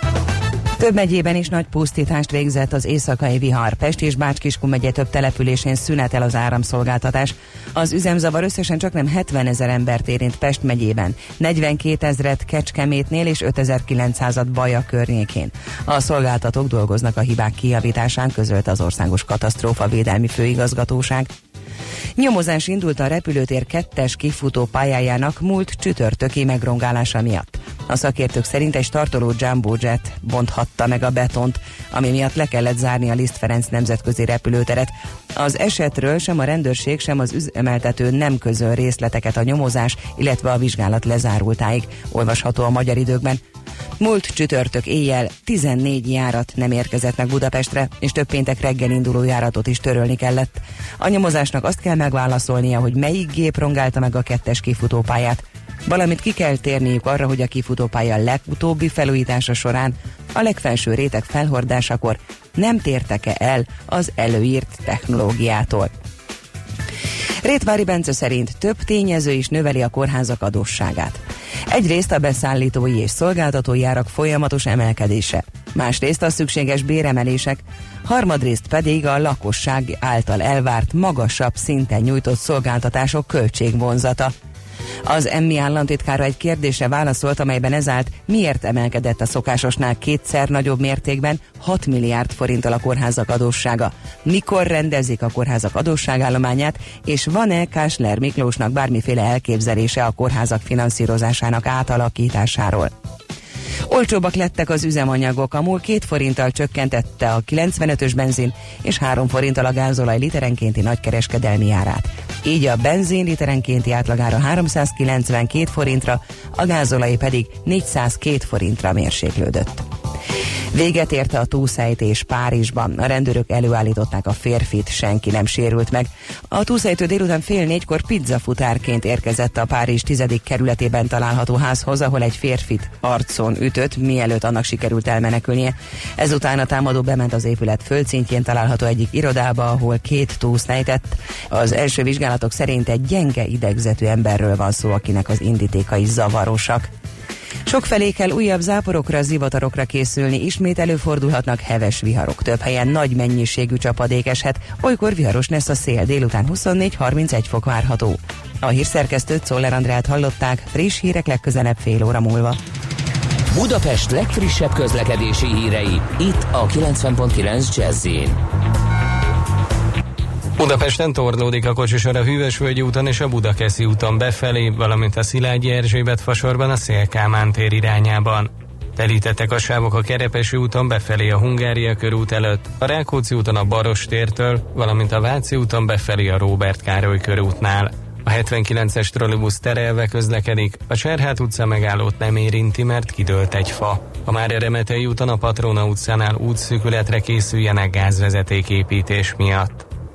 Több megyében is nagy pusztítást végzett az éjszakai vihar. Pest és Bács-Kiskun megye több településén szünetel az áramszolgáltatás. Az üzemzavar összesen csak nem 70 ezer embert érint Pest megyében, 42 ezret Kecskemétnél és 5900-at Baja környékén. A szolgáltatók dolgoznak a hibák kijavításán, közölte az Országos Katasztrófa Védelmi Főigazgatóság. Nyomozás indult a repülőtér kettes kifutó pályájának múlt csütörtöki megrongálása miatt. A szakértők szerint egy startoló Jumbo Jet bonthatta meg a betont, ami miatt le kellett zárni a Liszt Ferenc nemzetközi repülőteret. Az esetről sem a rendőrség, sem az üzemeltető nem közöl részleteket a nyomozás, illetve a vizsgálat lezárultáig. Olvasható a magyar időkben. Múlt csütörtök éjjel 14 járat nem érkezett meg Budapestre, és több péntek reggel induló járatot is törölni kellett. A nyomozásnak azt kell megválaszolnia, hogy melyik gép rongálta meg a kettes kifutópályát, valamint ki kell térniük arra, hogy a kifutópálya legutóbbi felújítása során a legfelső réteg felhordásakor nem tértek-e el az előírt technológiától. Rétvári Bence szerint több tényező is növeli a kórházak adósságát. Egyrészt a beszállítói és szolgáltatói árak folyamatos emelkedése, másrészt a szükséges béremelések, harmadrészt pedig a lakosság által elvárt magasabb szinten nyújtott szolgáltatások költségvonzata. Az emmi államtitkára egy kérdése válaszolt, amelyben ez állt, miért emelkedett a szokásosnál kétszer nagyobb mértékben 6 milliárd forinttal a kórházak adóssága. Mikor rendezik a kórházak adósságállományát, és van-e Kásler Miklósnak bármiféle elképzelése a kórházak finanszírozásának átalakításáról? Olcsóbbak lettek az üzemanyagok, a MUL 2 forinttal csökkentette a 95-ös benzin és 3 forinttal a gázolaj literenkénti nagykereskedelmi árát. Így a benzin literenkénti átlagára 392 forintra, a gázolaj pedig 402 forintra mérséklődött. Véget érte a túlszejtés Párizsban. A rendőrök előállították a férfit, senki nem sérült meg. A túlszejtő délután fél négykor pizzafutárként érkezett a Párizs tizedik kerületében található házhoz, ahol egy férfit arcon ütött, mielőtt annak sikerült elmenekülnie. Ezután a támadó bement az épület földszintjén található egyik irodába, ahol két túlszejtett. Az első vizsgálatok szerint egy gyenge idegzetű emberről van szó, akinek az indítékai zavarosak. Sokfelé kell újabb záporokra, zivatarokra készülni, ismét előfordulhatnak heves viharok. Több helyen nagy mennyiségű csapadék eshet, olykor viharos lesz a szél, délután 24-31 fok várható. A hírszerkesztőt Szoller Andrát hallották, friss hírek legközelebb fél óra múlva. Budapest legfrissebb közlekedési hírei, itt a 90.9 jazz Budapesten torlódik a kocsisor a Hűvösvölgyi úton és a Budakeszi úton befelé, valamint a Szilágyi Erzsébet fasorban a Szélkámán tér irányában. Telítettek a sávok a Kerepesi úton befelé a Hungária körút előtt, a Rákóczi úton a Baros tértől, valamint a Váci úton befelé a Róbert Károly körútnál. A 79-es trollibusz terelve közlekedik, a Cserhát utca megállót nem érinti, mert kidőlt egy fa. A már Remetei úton a Patrona utcánál útszűkületre készüljenek gázvezeték építés miatt.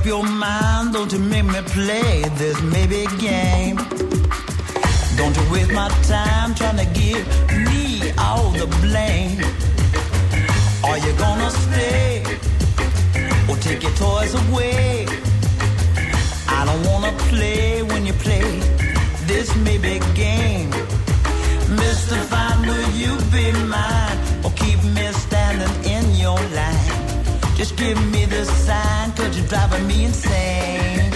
Up your mind, don't you make me play this maybe game. Don't you waste my time trying to give me all the blame. Are you gonna stay or take your toys away? I don't wanna play when you play this maybe game. Mr. Fine, will you be mine or keep me standing in your line? Just give me the sign, cause you're driving me insane.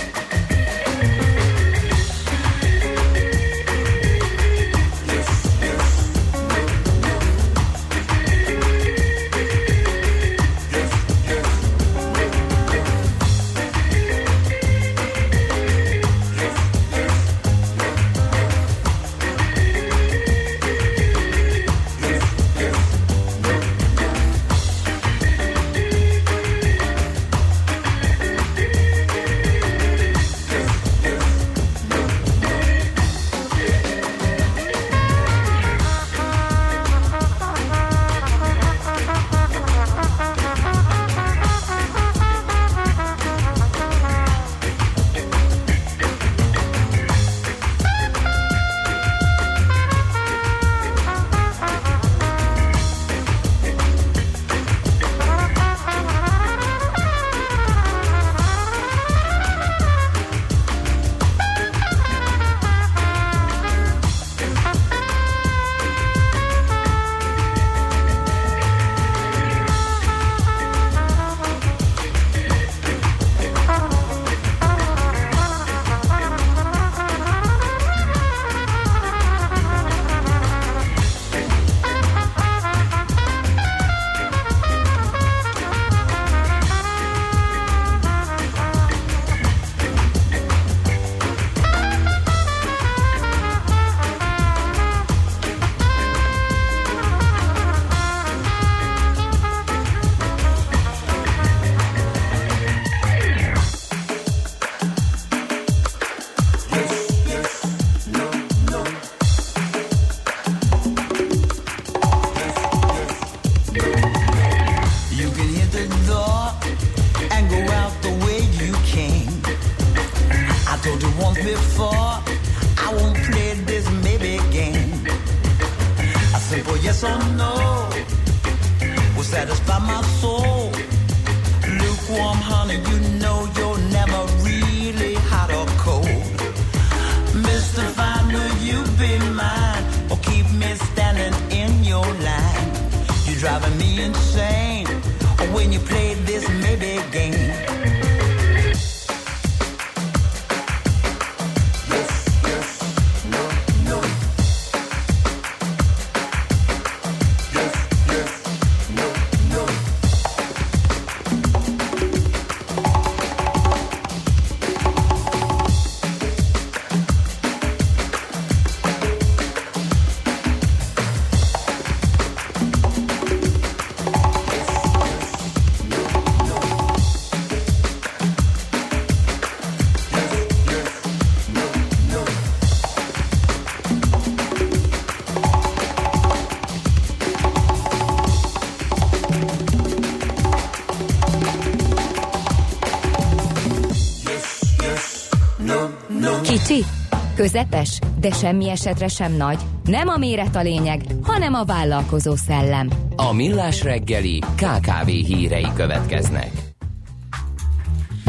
Közepes, de semmi esetre sem nagy. Nem a méret a lényeg, hanem a vállalkozó szellem. A Millás reggeli KKV hírei következnek.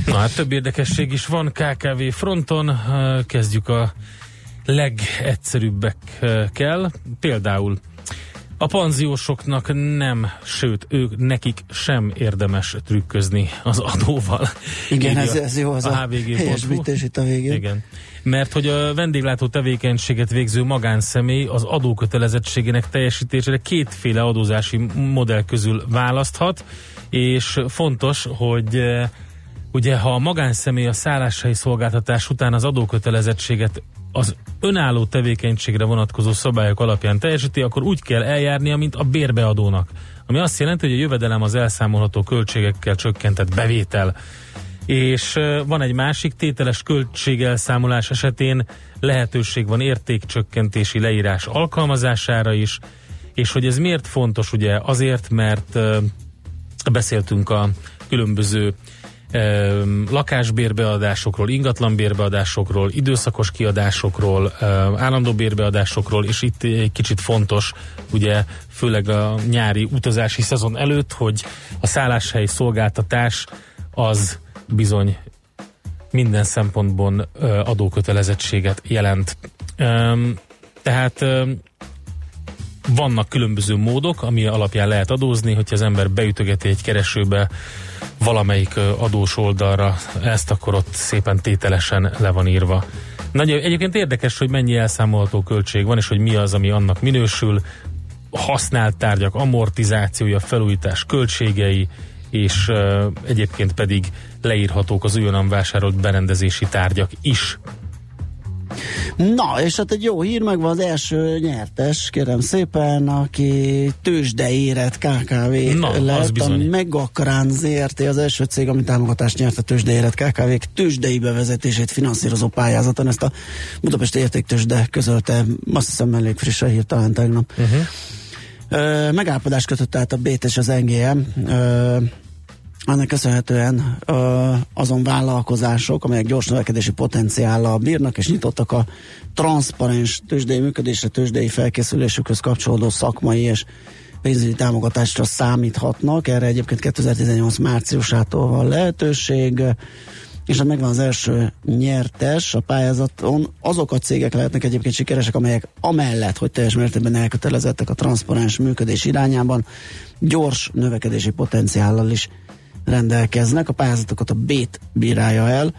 Na hát több érdekesség is van KKV fronton. Kezdjük a legegyszerűbbekkel. Például a panziósoknak nem, sőt, ők nekik sem érdemes trükközni az adóval. Igen, ez, ez jó, az a, a helyesbítés itt a végén. Igen. Mert hogy a vendéglátó tevékenységet végző magánszemély az adókötelezettségének teljesítésére kétféle adózási modell közül választhat, és fontos, hogy eh, ugye ha a magánszemély a szálláshelyi szolgáltatás után az adókötelezettséget az önálló tevékenységre vonatkozó szabályok alapján teljesíti, akkor úgy kell eljárnia, mint a bérbeadónak. Ami azt jelenti, hogy a jövedelem az elszámolható költségekkel csökkentett bevétel. És van egy másik tételes költségelszámolás esetén lehetőség van értékcsökkentési leírás alkalmazására is, és hogy ez miért fontos, ugye azért, mert beszéltünk a különböző lakásbérbeadásokról, ingatlanbérbeadásokról, időszakos kiadásokról, állandó bérbeadásokról, és itt egy kicsit fontos, ugye főleg a nyári utazási szezon előtt, hogy a szálláshelyi szolgáltatás az bizony minden szempontból adókötelezettséget jelent. Tehát vannak különböző módok, ami alapján lehet adózni, hogyha az ember beütögeti egy keresőbe valamelyik adós oldalra ezt, akkor ott szépen tételesen le van írva. Nagy, egyébként érdekes, hogy mennyi elszámolható költség van, és hogy mi az, ami annak minősül. Használt tárgyak amortizációja, felújítás költségei, és ö, egyébként pedig leírhatók az újonnan vásárolt berendezési tárgyak is. Na, és hát egy jó hír, meg van az első nyertes, kérem szépen, aki tőzsdei érett KKV Na, az lett, a bizony. Megakrán ZRT az első cég, ami támogatást nyert a tőzsdei érett KKV-k tőzsdei bevezetését finanszírozó pályázaton. Ezt a Budapesti Értéktőzsde közölte, azt hiszem elég friss a hír, talán tegnap. Uh-huh. Ö, megállapodást kötött át a BÉT és az NGM. Ö, ennek köszönhetően azon vállalkozások, amelyek gyors növekedési potenciállal bírnak, és nyitottak a transzparens tőzsdei működésre, tőzsdei felkészülésükhöz kapcsolódó szakmai és pénzügyi támogatásra számíthatnak. Erre egyébként 2018 márciusától van lehetőség és hát megvan az első nyertes a pályázaton. Azok a cégek lehetnek egyébként sikeresek, amelyek amellett, hogy teljes mértékben elkötelezettek a transzparens működés irányában, gyors növekedési potenciállal is rendelkeznek. A pályázatokat a BÉT bírálja el,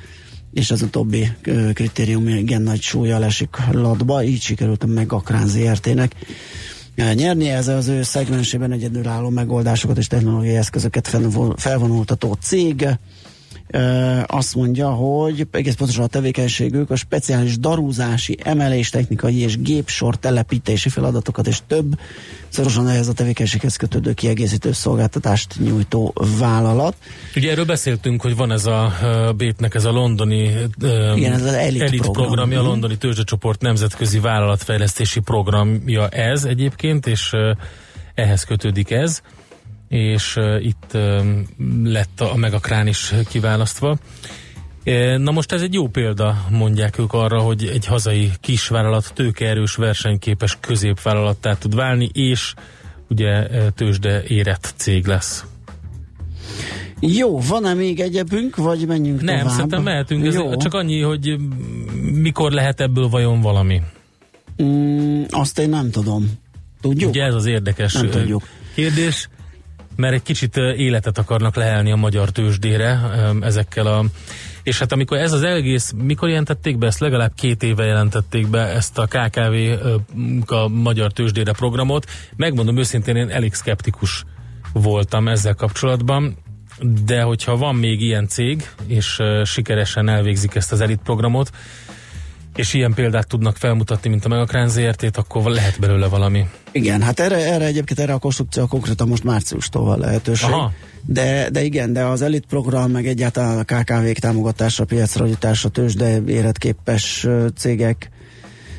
és az utóbbi kritérium igen nagy súlya esik latba, így sikerült a Megakrán ZRT-nek nyerni. Ez az ő szegmensében egyedülálló megoldásokat és technológiai eszközöket felvon- felvonultató cég. Azt mondja, hogy egész pontosan a tevékenységük a speciális darúzási, emelés, technikai és gépsor telepítési feladatokat és több szorosan ehhez a tevékenységhez kötődő kiegészítő szolgáltatást nyújtó vállalat. Ugye erről beszéltünk, hogy van ez a Bétnek ez a londoni uh, Igen, ez az elit elit program. programja, a Mhm. londoni tőzsdecsoport nemzetközi vállalatfejlesztési programja ez egyébként, és ehhez kötődik ez. És itt lett a, Megakrán is kiválasztva. Na most ez egy jó példa, mondják ők arra, hogy egy hazai kisvállalat tőkeerős, versenyképes középvállalattá tud válni, és ugye tőzsde érett cég lesz. Jó, van-e még egyebünk, vagy menjünk Nem, tovább? szerintem mehetünk. Ez Jó. csak annyi, hogy mikor lehet ebből vajon valami. Mm, azt én nem tudom. Tudjuk? Ugye ez az érdekes Nem tudjuk. kérdés, mert egy kicsit életet akarnak lehelni a magyar tőzsdére ezekkel a és hát amikor ez az egész, mikor jelentették be, ezt? Legalább két éve jelentették be ezt a KKV a magyar tőzsdére programot, megmondom őszintén, én elég szkeptikus voltam ezzel kapcsolatban, de hogyha van még ilyen cég, és sikeresen elvégzik ezt az elit programot, és ilyen példát tudnak felmutatni, mint a Megakrán ZRT-t, akkor lehet belőle valami. Igen, hát erre, erre egyébként erre a konstrukció konkrétan most márciustól van lehetőség. Aha. De, de igen, de az elit program, meg egyáltalán a KKV-k támogatása, piacra jutása, tőzsde éretképes ö, cégek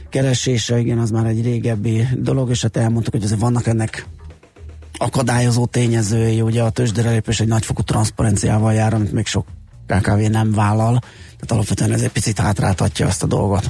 keresése, igen, az már egy régebbi dolog, és hát elmondtuk, hogy azért vannak ennek akadályozó tényezői, ugye a tőzsdére lépés egy nagyfokú transzparenciával jár, amit még sok KKV nem vállal, tehát alapvetően ez egy picit hátráltatja ezt a dolgot.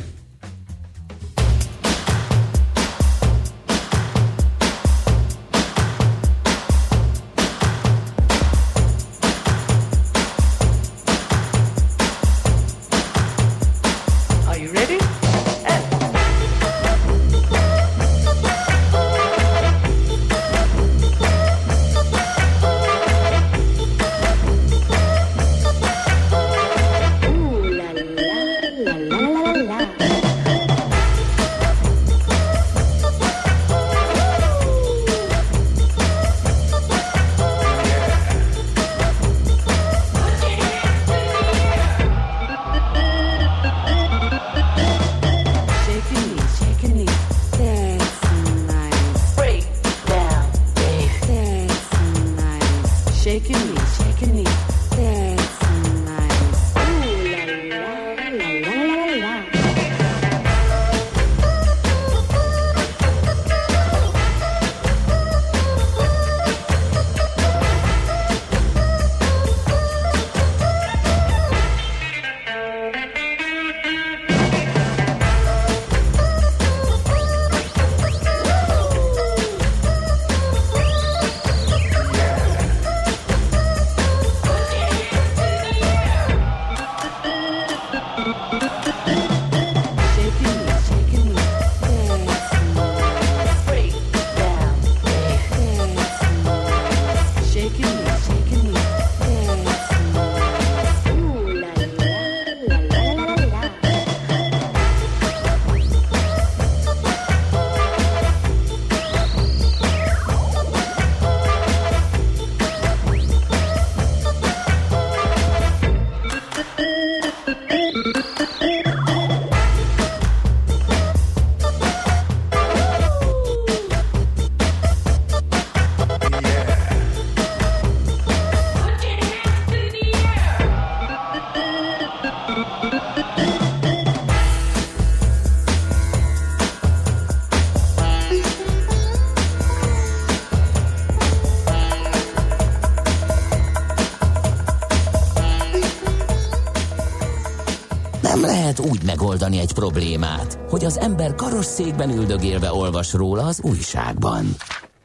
Megoldani egy problémát, hogy az ember karosszékben üldögélve olvas róla az újságban.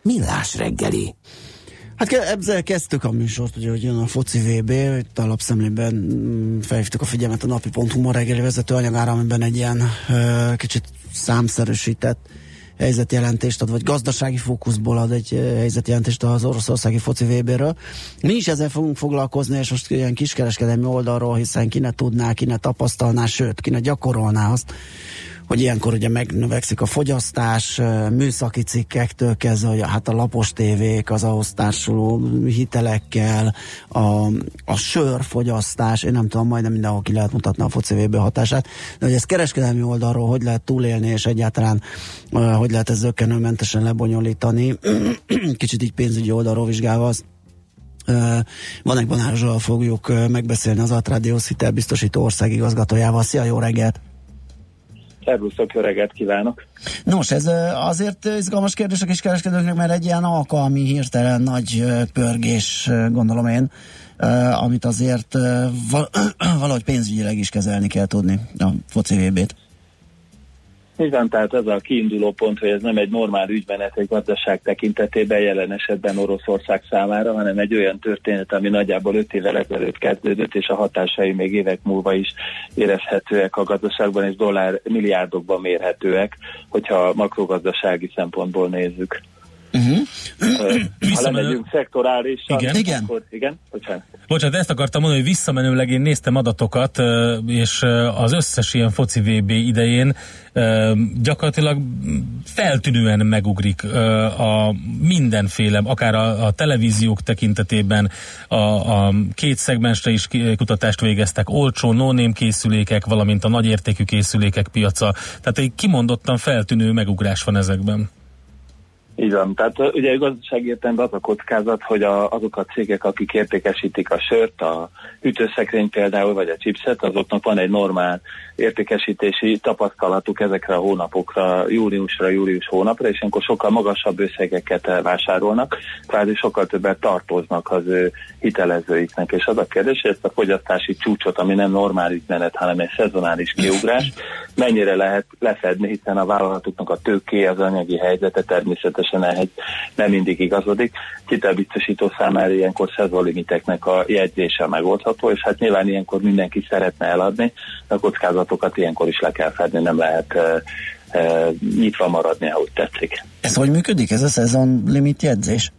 Millás reggeli. Hát ezzel kezdtük a műsort, ugye, hogy jön a foci VB, itt a lapszemlében mm, felhívtuk a figyelmet a napi.hu ma reggeli vezető anyagára, amiben egy ilyen ö, kicsit számszerűsített helyzetjelentést ad, vagy gazdasági fókuszból ad egy helyzetjelentést az oroszországi foci VB-ről. Mi is ezzel fogunk foglalkozni, és most ilyen kiskereskedelmi oldalról, hiszen ki ne tudná, ki ne tapasztalná, sőt, ki ne gyakorolná azt, hogy ilyenkor ugye megnövekszik a fogyasztás, műszaki cikkektől kezdve, hogy hát a lapos tévék, az ahhoz társuló hitelekkel, a, a sörfogyasztás, én nem tudom, majdnem mindenhol ki lehet mutatni a foci VB hatását, de hogy ez kereskedelmi oldalról hogy lehet túlélni, és egyáltalán hogy lehet ez zökkenőmentesen lebonyolítani, (clears throat) kicsit így pénzügyi oldalról vizsgálva azt, Vanek Balázsral fogjuk megbeszélni az Atrádiósz hitelbiztosító országigazgatójával. Szia, jó reggelt! Szervusztok, jó reggelt kívánok! Nos, ez azért izgalmas kérdés a kiskereskedőknek, mert egy ilyen alkalmi, hirtelen nagy pörgés, gondolom én, amit azért (clears throat) valahogy pénzügyileg is kezelni kell tudni a foci VB-t. Így van, tehát ez a kiinduló pont, hogy ez nem egy normál ügymenet egy gazdaság tekintetében jelen esetben Oroszország számára, hanem egy olyan történet, ami nagyjából 5 évvel ezelőtt kezdődött, és a hatásai még évek múlva is érezhetőek a gazdaságban, és dollár milliárdokban mérhetőek, hogyha makrogazdasági szempontból nézzük. Uh-huh. Ha lemegyünk szektorálisan, Igen. Igen. akkor igen, bocsánat. Bocsánat, ezt akartam mondani, hogy visszamenőleg én néztem adatokat, és az összes ilyen foci VB idején gyakorlatilag feltűnően megugrik a mindenféle, akár a, a televíziók tekintetében, a, a két szegmensre is kutatást végeztek, olcsó no készülékek, valamint a nagyértékű készülékek piaca. Tehát egy kimondottan feltűnő megugrás van ezekben. Így van. Tehát ugye gazdasági értelemben az a kockázat, hogy a, azok a cégek, akik értékesítik a sört, a hűtőszekrény például, vagy a chipset, azoknak van egy normál értékesítési tapasztalatuk ezekre a hónapokra, júliusra, július hónapra, és akkor sokkal magasabb összegeket eh, vásárolnak, kvázi sokkal többet tartoznak az ő hitelezőiknek. És az a kérdés, hogy ezt a fogyasztási csúcsot, ami nem normális menet, hanem egy szezonális kiugrás, mennyire lehet lefedni, hiszen a vállalatoknak a tőké, az anyagi helyzete természetesen ehhez nem mindig igazodik. Hitelbiztosító számára ilyenkor szezonlimiteknek a jegyzése megoldható, és hát nyilván ilyenkor mindenki szeretne eladni, de a kockázatokat ilyenkor is le kell fedni, nem lehet uh, uh, nyitva maradni, ahogy tetszik. Ez hogy működik? Ez a szezon limit jegyzés?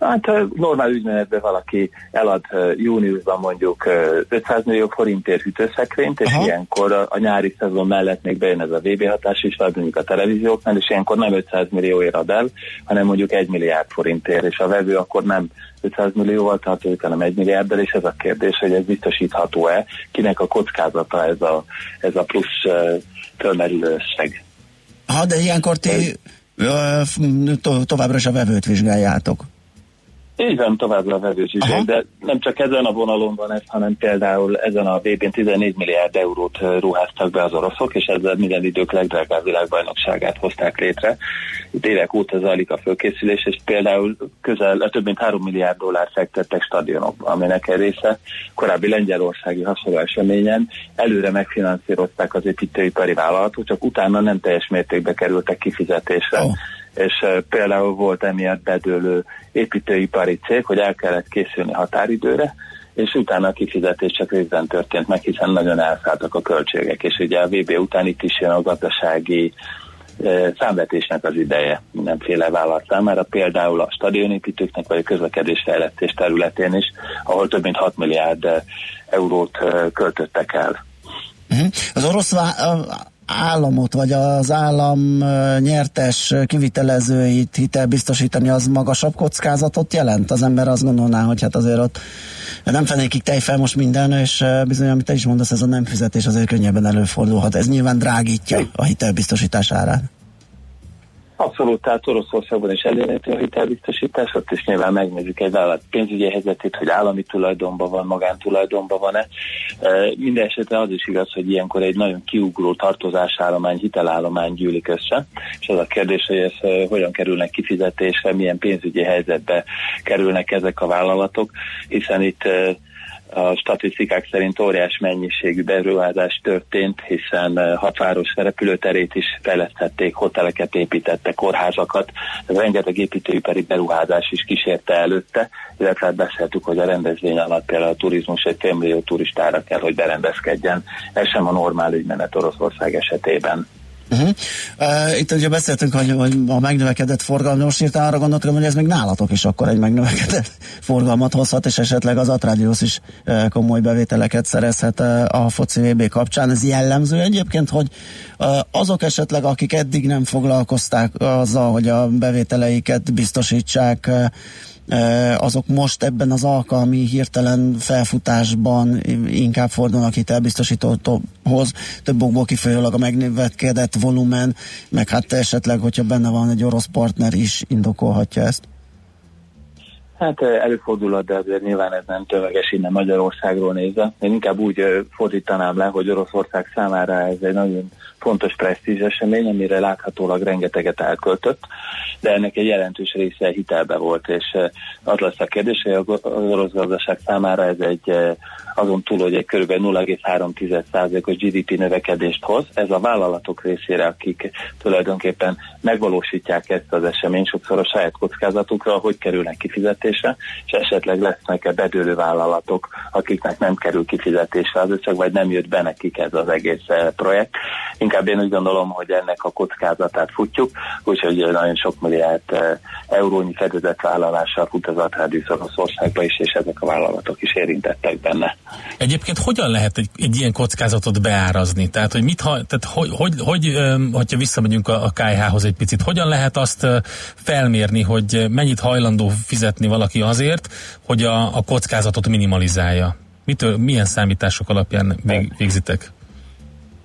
Hát normál ügymenetben valaki elad júniusban mondjuk ö, 500 millió forintért hűtőszekrényt, és Aha. ilyenkor a, a nyári szezon mellett még bejön ez a VB hatás is, vagy mondjuk a televízióknál, és ilyenkor nem 500 millióért ad el, hanem mondjuk 1 milliárd forintért, és a vevő akkor nem 500 millióval tartozik, hanem 1 milliárddal, és ez a kérdés, hogy ez biztosítható-e, kinek a kockázata ez a, ez a plusz fölmerülő összeg. Ha, de ilyenkor ti továbbra is a vevőt vizsgáljátok. Így van, továbbra a vevőzsizség, de nem csak ezen a vonalon van ez, hanem például ezen a VB-n 14 milliárd eurót ruháztak be az oroszok, és ezzel minden idők legdrágább világbajnokságát hozták létre. Itt évek óta zajlik a fölkészülés, és például közel több mint 3 milliárd dollár fektettek stadionokba, aminek egy része korábbi lengyelországi hasonló eseményen előre megfinanszírozták az építőipari vállalatok, csak utána nem teljes mértékben kerültek kifizetésre. Ó. És uh, például volt emiatt bedőlő építőipari cég, hogy el kellett készülni határidőre, és utána a kifizetés csak részben történt meg, hiszen nagyon elszálltak a költségek, és ugye a VB után itt is jön a gazdasági eh, számvetésnek az ideje mindenféle vállalat számára, például a stadionépítőknek vagy a közlekedésfejlesztés területén is, ahol több mint 6 milliárd eh, eurót eh, költöttek el. Uh-huh. Az orosz vá- államot, vagy az állam nyertes kivitelezőit hitelbiztosítani, az magasabb kockázatot jelent? Az ember azt gondolná, hogy hát azért ott nem fenékig tejfel most minden, és bizony, amit te is mondasz, ez a nem fizetés azért könnyebben előfordulhat. Ez nyilván drágítja a hitelbiztosítás árát. Abszolút, tehát Oroszországban is elérhető a hitelbiztosítás, ott is nyilván megnézzük egy vállalat pénzügyi helyzetét, hogy állami tulajdonban van, magántulajdonban van-e. Minden esetre az is igaz, hogy ilyenkor egy nagyon kiugró tartozásállomány, hitelállomány gyűlik össze, és az a kérdés, hogy ez hogyan kerülnek kifizetésre, milyen pénzügyi helyzetbe kerülnek ezek a vállalatok, hiszen itt a statisztikák szerint óriás mennyiségű beruházás történt, hiszen eh, hat város repülőterét is fejlesztették, hoteleket építettek, kórházakat, rengeteg építőipari beruházás is kísérte előtte, illetve hát beszéltük, hogy a rendezvény alatt például a turizmus egy félmillió turistára kell, hogy berendezkedjen. Ez sem a normál ügymenet Oroszország esetében. Uh-huh. Uh, itt ugye beszéltünk, hogy, hogy a megnövekedett forgalom, most írtam arra gondoltam, hogy ez még nálatok is akkor egy megnövekedett forgalmat hozhat, és esetleg az Atradius is uh, komoly bevételeket szerezhet uh, a foci VB kapcsán. Ez jellemző egyébként, hogy uh, azok esetleg, akik eddig nem foglalkozták azzal, hogy a bevételeiket biztosítsák, uh, azok most ebben az alkalmi hirtelen felfutásban inkább fordulnak hitelbiztosítóhoz, több okból kifolyólag a megnövekedett volumen, meg hát esetleg, hogyha benne van egy orosz partner is, indokolhatja ezt. Hát előfordulhat, de azért nyilván ez nem tömeges innen Magyarországról nézve. Én inkább úgy fordítanám le, hogy Oroszország számára ez egy nagyon fontos presztízs esemény, amire láthatólag rengeteget elköltött, de ennek egy jelentős része hitelbe volt, és eh, az lesz a kérdés, hogy az orosz gazdaság számára ez egy eh, azon túl, hogy egy kb. 0,3%-os GDP növekedést hoz. Ez a vállalatok részére, akik tulajdonképpen megvalósítják ezt az eseményt, sokszor a saját kockázatukra, hogy kerülnek kifizetésre, és esetleg lesznek-e bedőlő vállalatok, akiknek nem kerül kifizetésre az összeg, vagy nem jött be nekik ez az egész eh, projekt. Inkább én úgy gondolom, hogy ennek a kockázatát futjuk, úgyhogy nagyon sok milliárd eh, eurónyi fedezetvállalással fut az Atrádiusz Oroszországba is, és ezek a vállalatok is érintettek benne. Egyébként hogyan lehet egy, egy ilyen kockázatot beárazni? Tehát, hogy mit, tehát hogy, hogy, hogy hogyha visszamegyünk a, a KH-hoz egy picit, hogyan lehet azt ö, felmérni, hogy mennyit hajlandó fizetni valaki azért, hogy a, a kockázatot minimalizálja? Mitől, milyen számítások alapján vég, végzitek?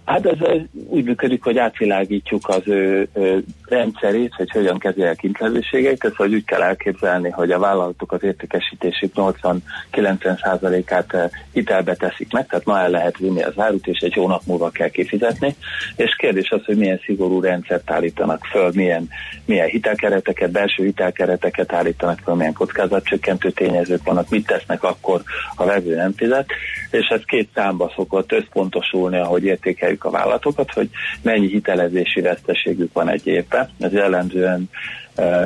Hát ez ez úgy működik, hogy átvilágítjuk az ő, ő rendszerét, hogy hogyan kezelje kintlevőségeit, ezt hogy úgy kell elképzelni, hogy a vállalatok az értékesítésük 80-90%-át hitelbe teszik meg, tehát ma el lehet vinni az árut, és egy hónap múlva kell kifizetni, és kérdés az, hogy milyen szigorú rendszert állítanak föl, milyen, milyen hitelkereteket, belső hitelkereteket állítanak föl, milyen kockázatcsökkentő tényezők vannak, mit tesznek akkor, ha vevő nem fizet, és ez két számba szokott összpontosulni, ahogy értékeljük a vállalatokat, hogy mennyi hitelezési veszteségük van egy évben. Ez jellemzően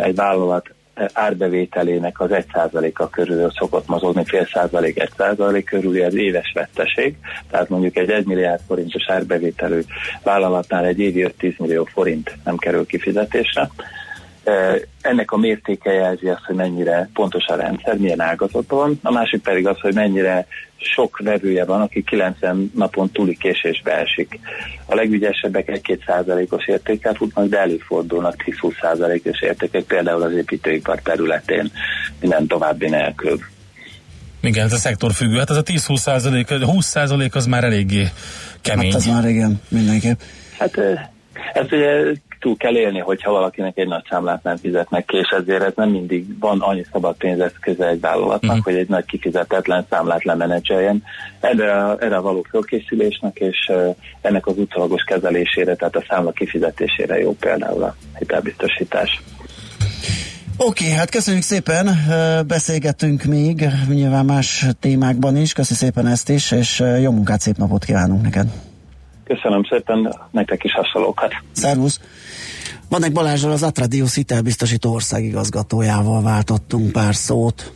egy vállalat árbevételének az 1%-a körül szokott mozogni, fél százalék, 1 százalék körüli az éves veszteség. Tehát mondjuk egy 1 milliárd forintos árbevételű vállalatnál egy évi 5-10 millió forint nem kerül kifizetésre. Ennek a mértéke jelzi azt, hogy mennyire pontos a rendszer, milyen ágazatban van. A másik pedig az, hogy mennyire sok vevője van, aki 90 napon túli késésbe esik. A legügyesebbek 1-2 százalékos értékkel futnak, de előfordulnak 10-20 százalékos értékek, például az építőipar területén minden további nélkül. Igen, ez a szektor függő. Hát ez a 10-20 százalék, 20 százalék az már eléggé kemény. Hát az már igen, mindenképp. Hát ezt ugye túl kell élni, hogyha valakinek egy nagy számlát nem fizetnek ki, és ezért ez nem mindig van annyi szabad pénzeszköze egy vállalatnak, uh-huh. hogy egy nagy kifizetetlen számlát lemenedzseljen. Erre, erre való fölkészülésnek és ennek az utólagos kezelésére, tehát a számla kifizetésére jó például a hitelbiztosítás. Oké, okay, hát köszönjük szépen, ö, beszélgettünk még, nyilván más témákban is, köszi szépen ezt is, és jó munkát, szép napot kívánunk neked. Köszönöm szépen, nektek is hasonlókat. Szervusz! Vannak Balázsral az Atradius hitelbiztosító országigazgatójával váltottunk pár szót.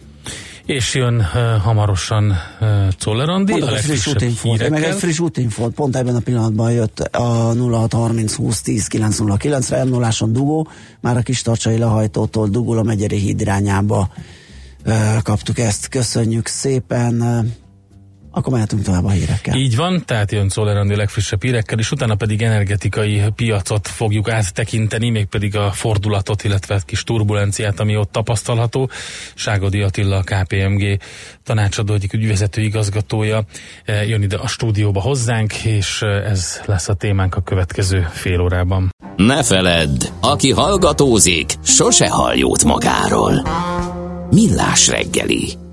És jön uh, hamarosan uh, Czoller Andi, Mondok a egy friss útinfót, meg egy friss útinfót, pont ebben a pillanatban jött a 0630 20 10 909-re, m 0 dugó, már a kis tartsai lehajtótól dugul a Megyeri híd irányába ö, kaptuk ezt, köszönjük szépen, Ö, akkor mehetünk tovább a hírekkel. Így van, tehát jön Czoller Andi a legfrissebb hírekkel, és utána pedig energetikai piacot fogjuk áttekinteni, mégpedig a fordulatot, illetve egy kis turbulenciát, ami ott tapasztalható. Ságodi Attila, a KPMG tanácsadó egyik ügyvezető igazgatója eh, jön ide a stúdióba hozzánk, és eh, ez lesz a témánk a következő fél órában. Ne feledd, aki hallgatózik, sose hall jót magáról. Millás reggeli.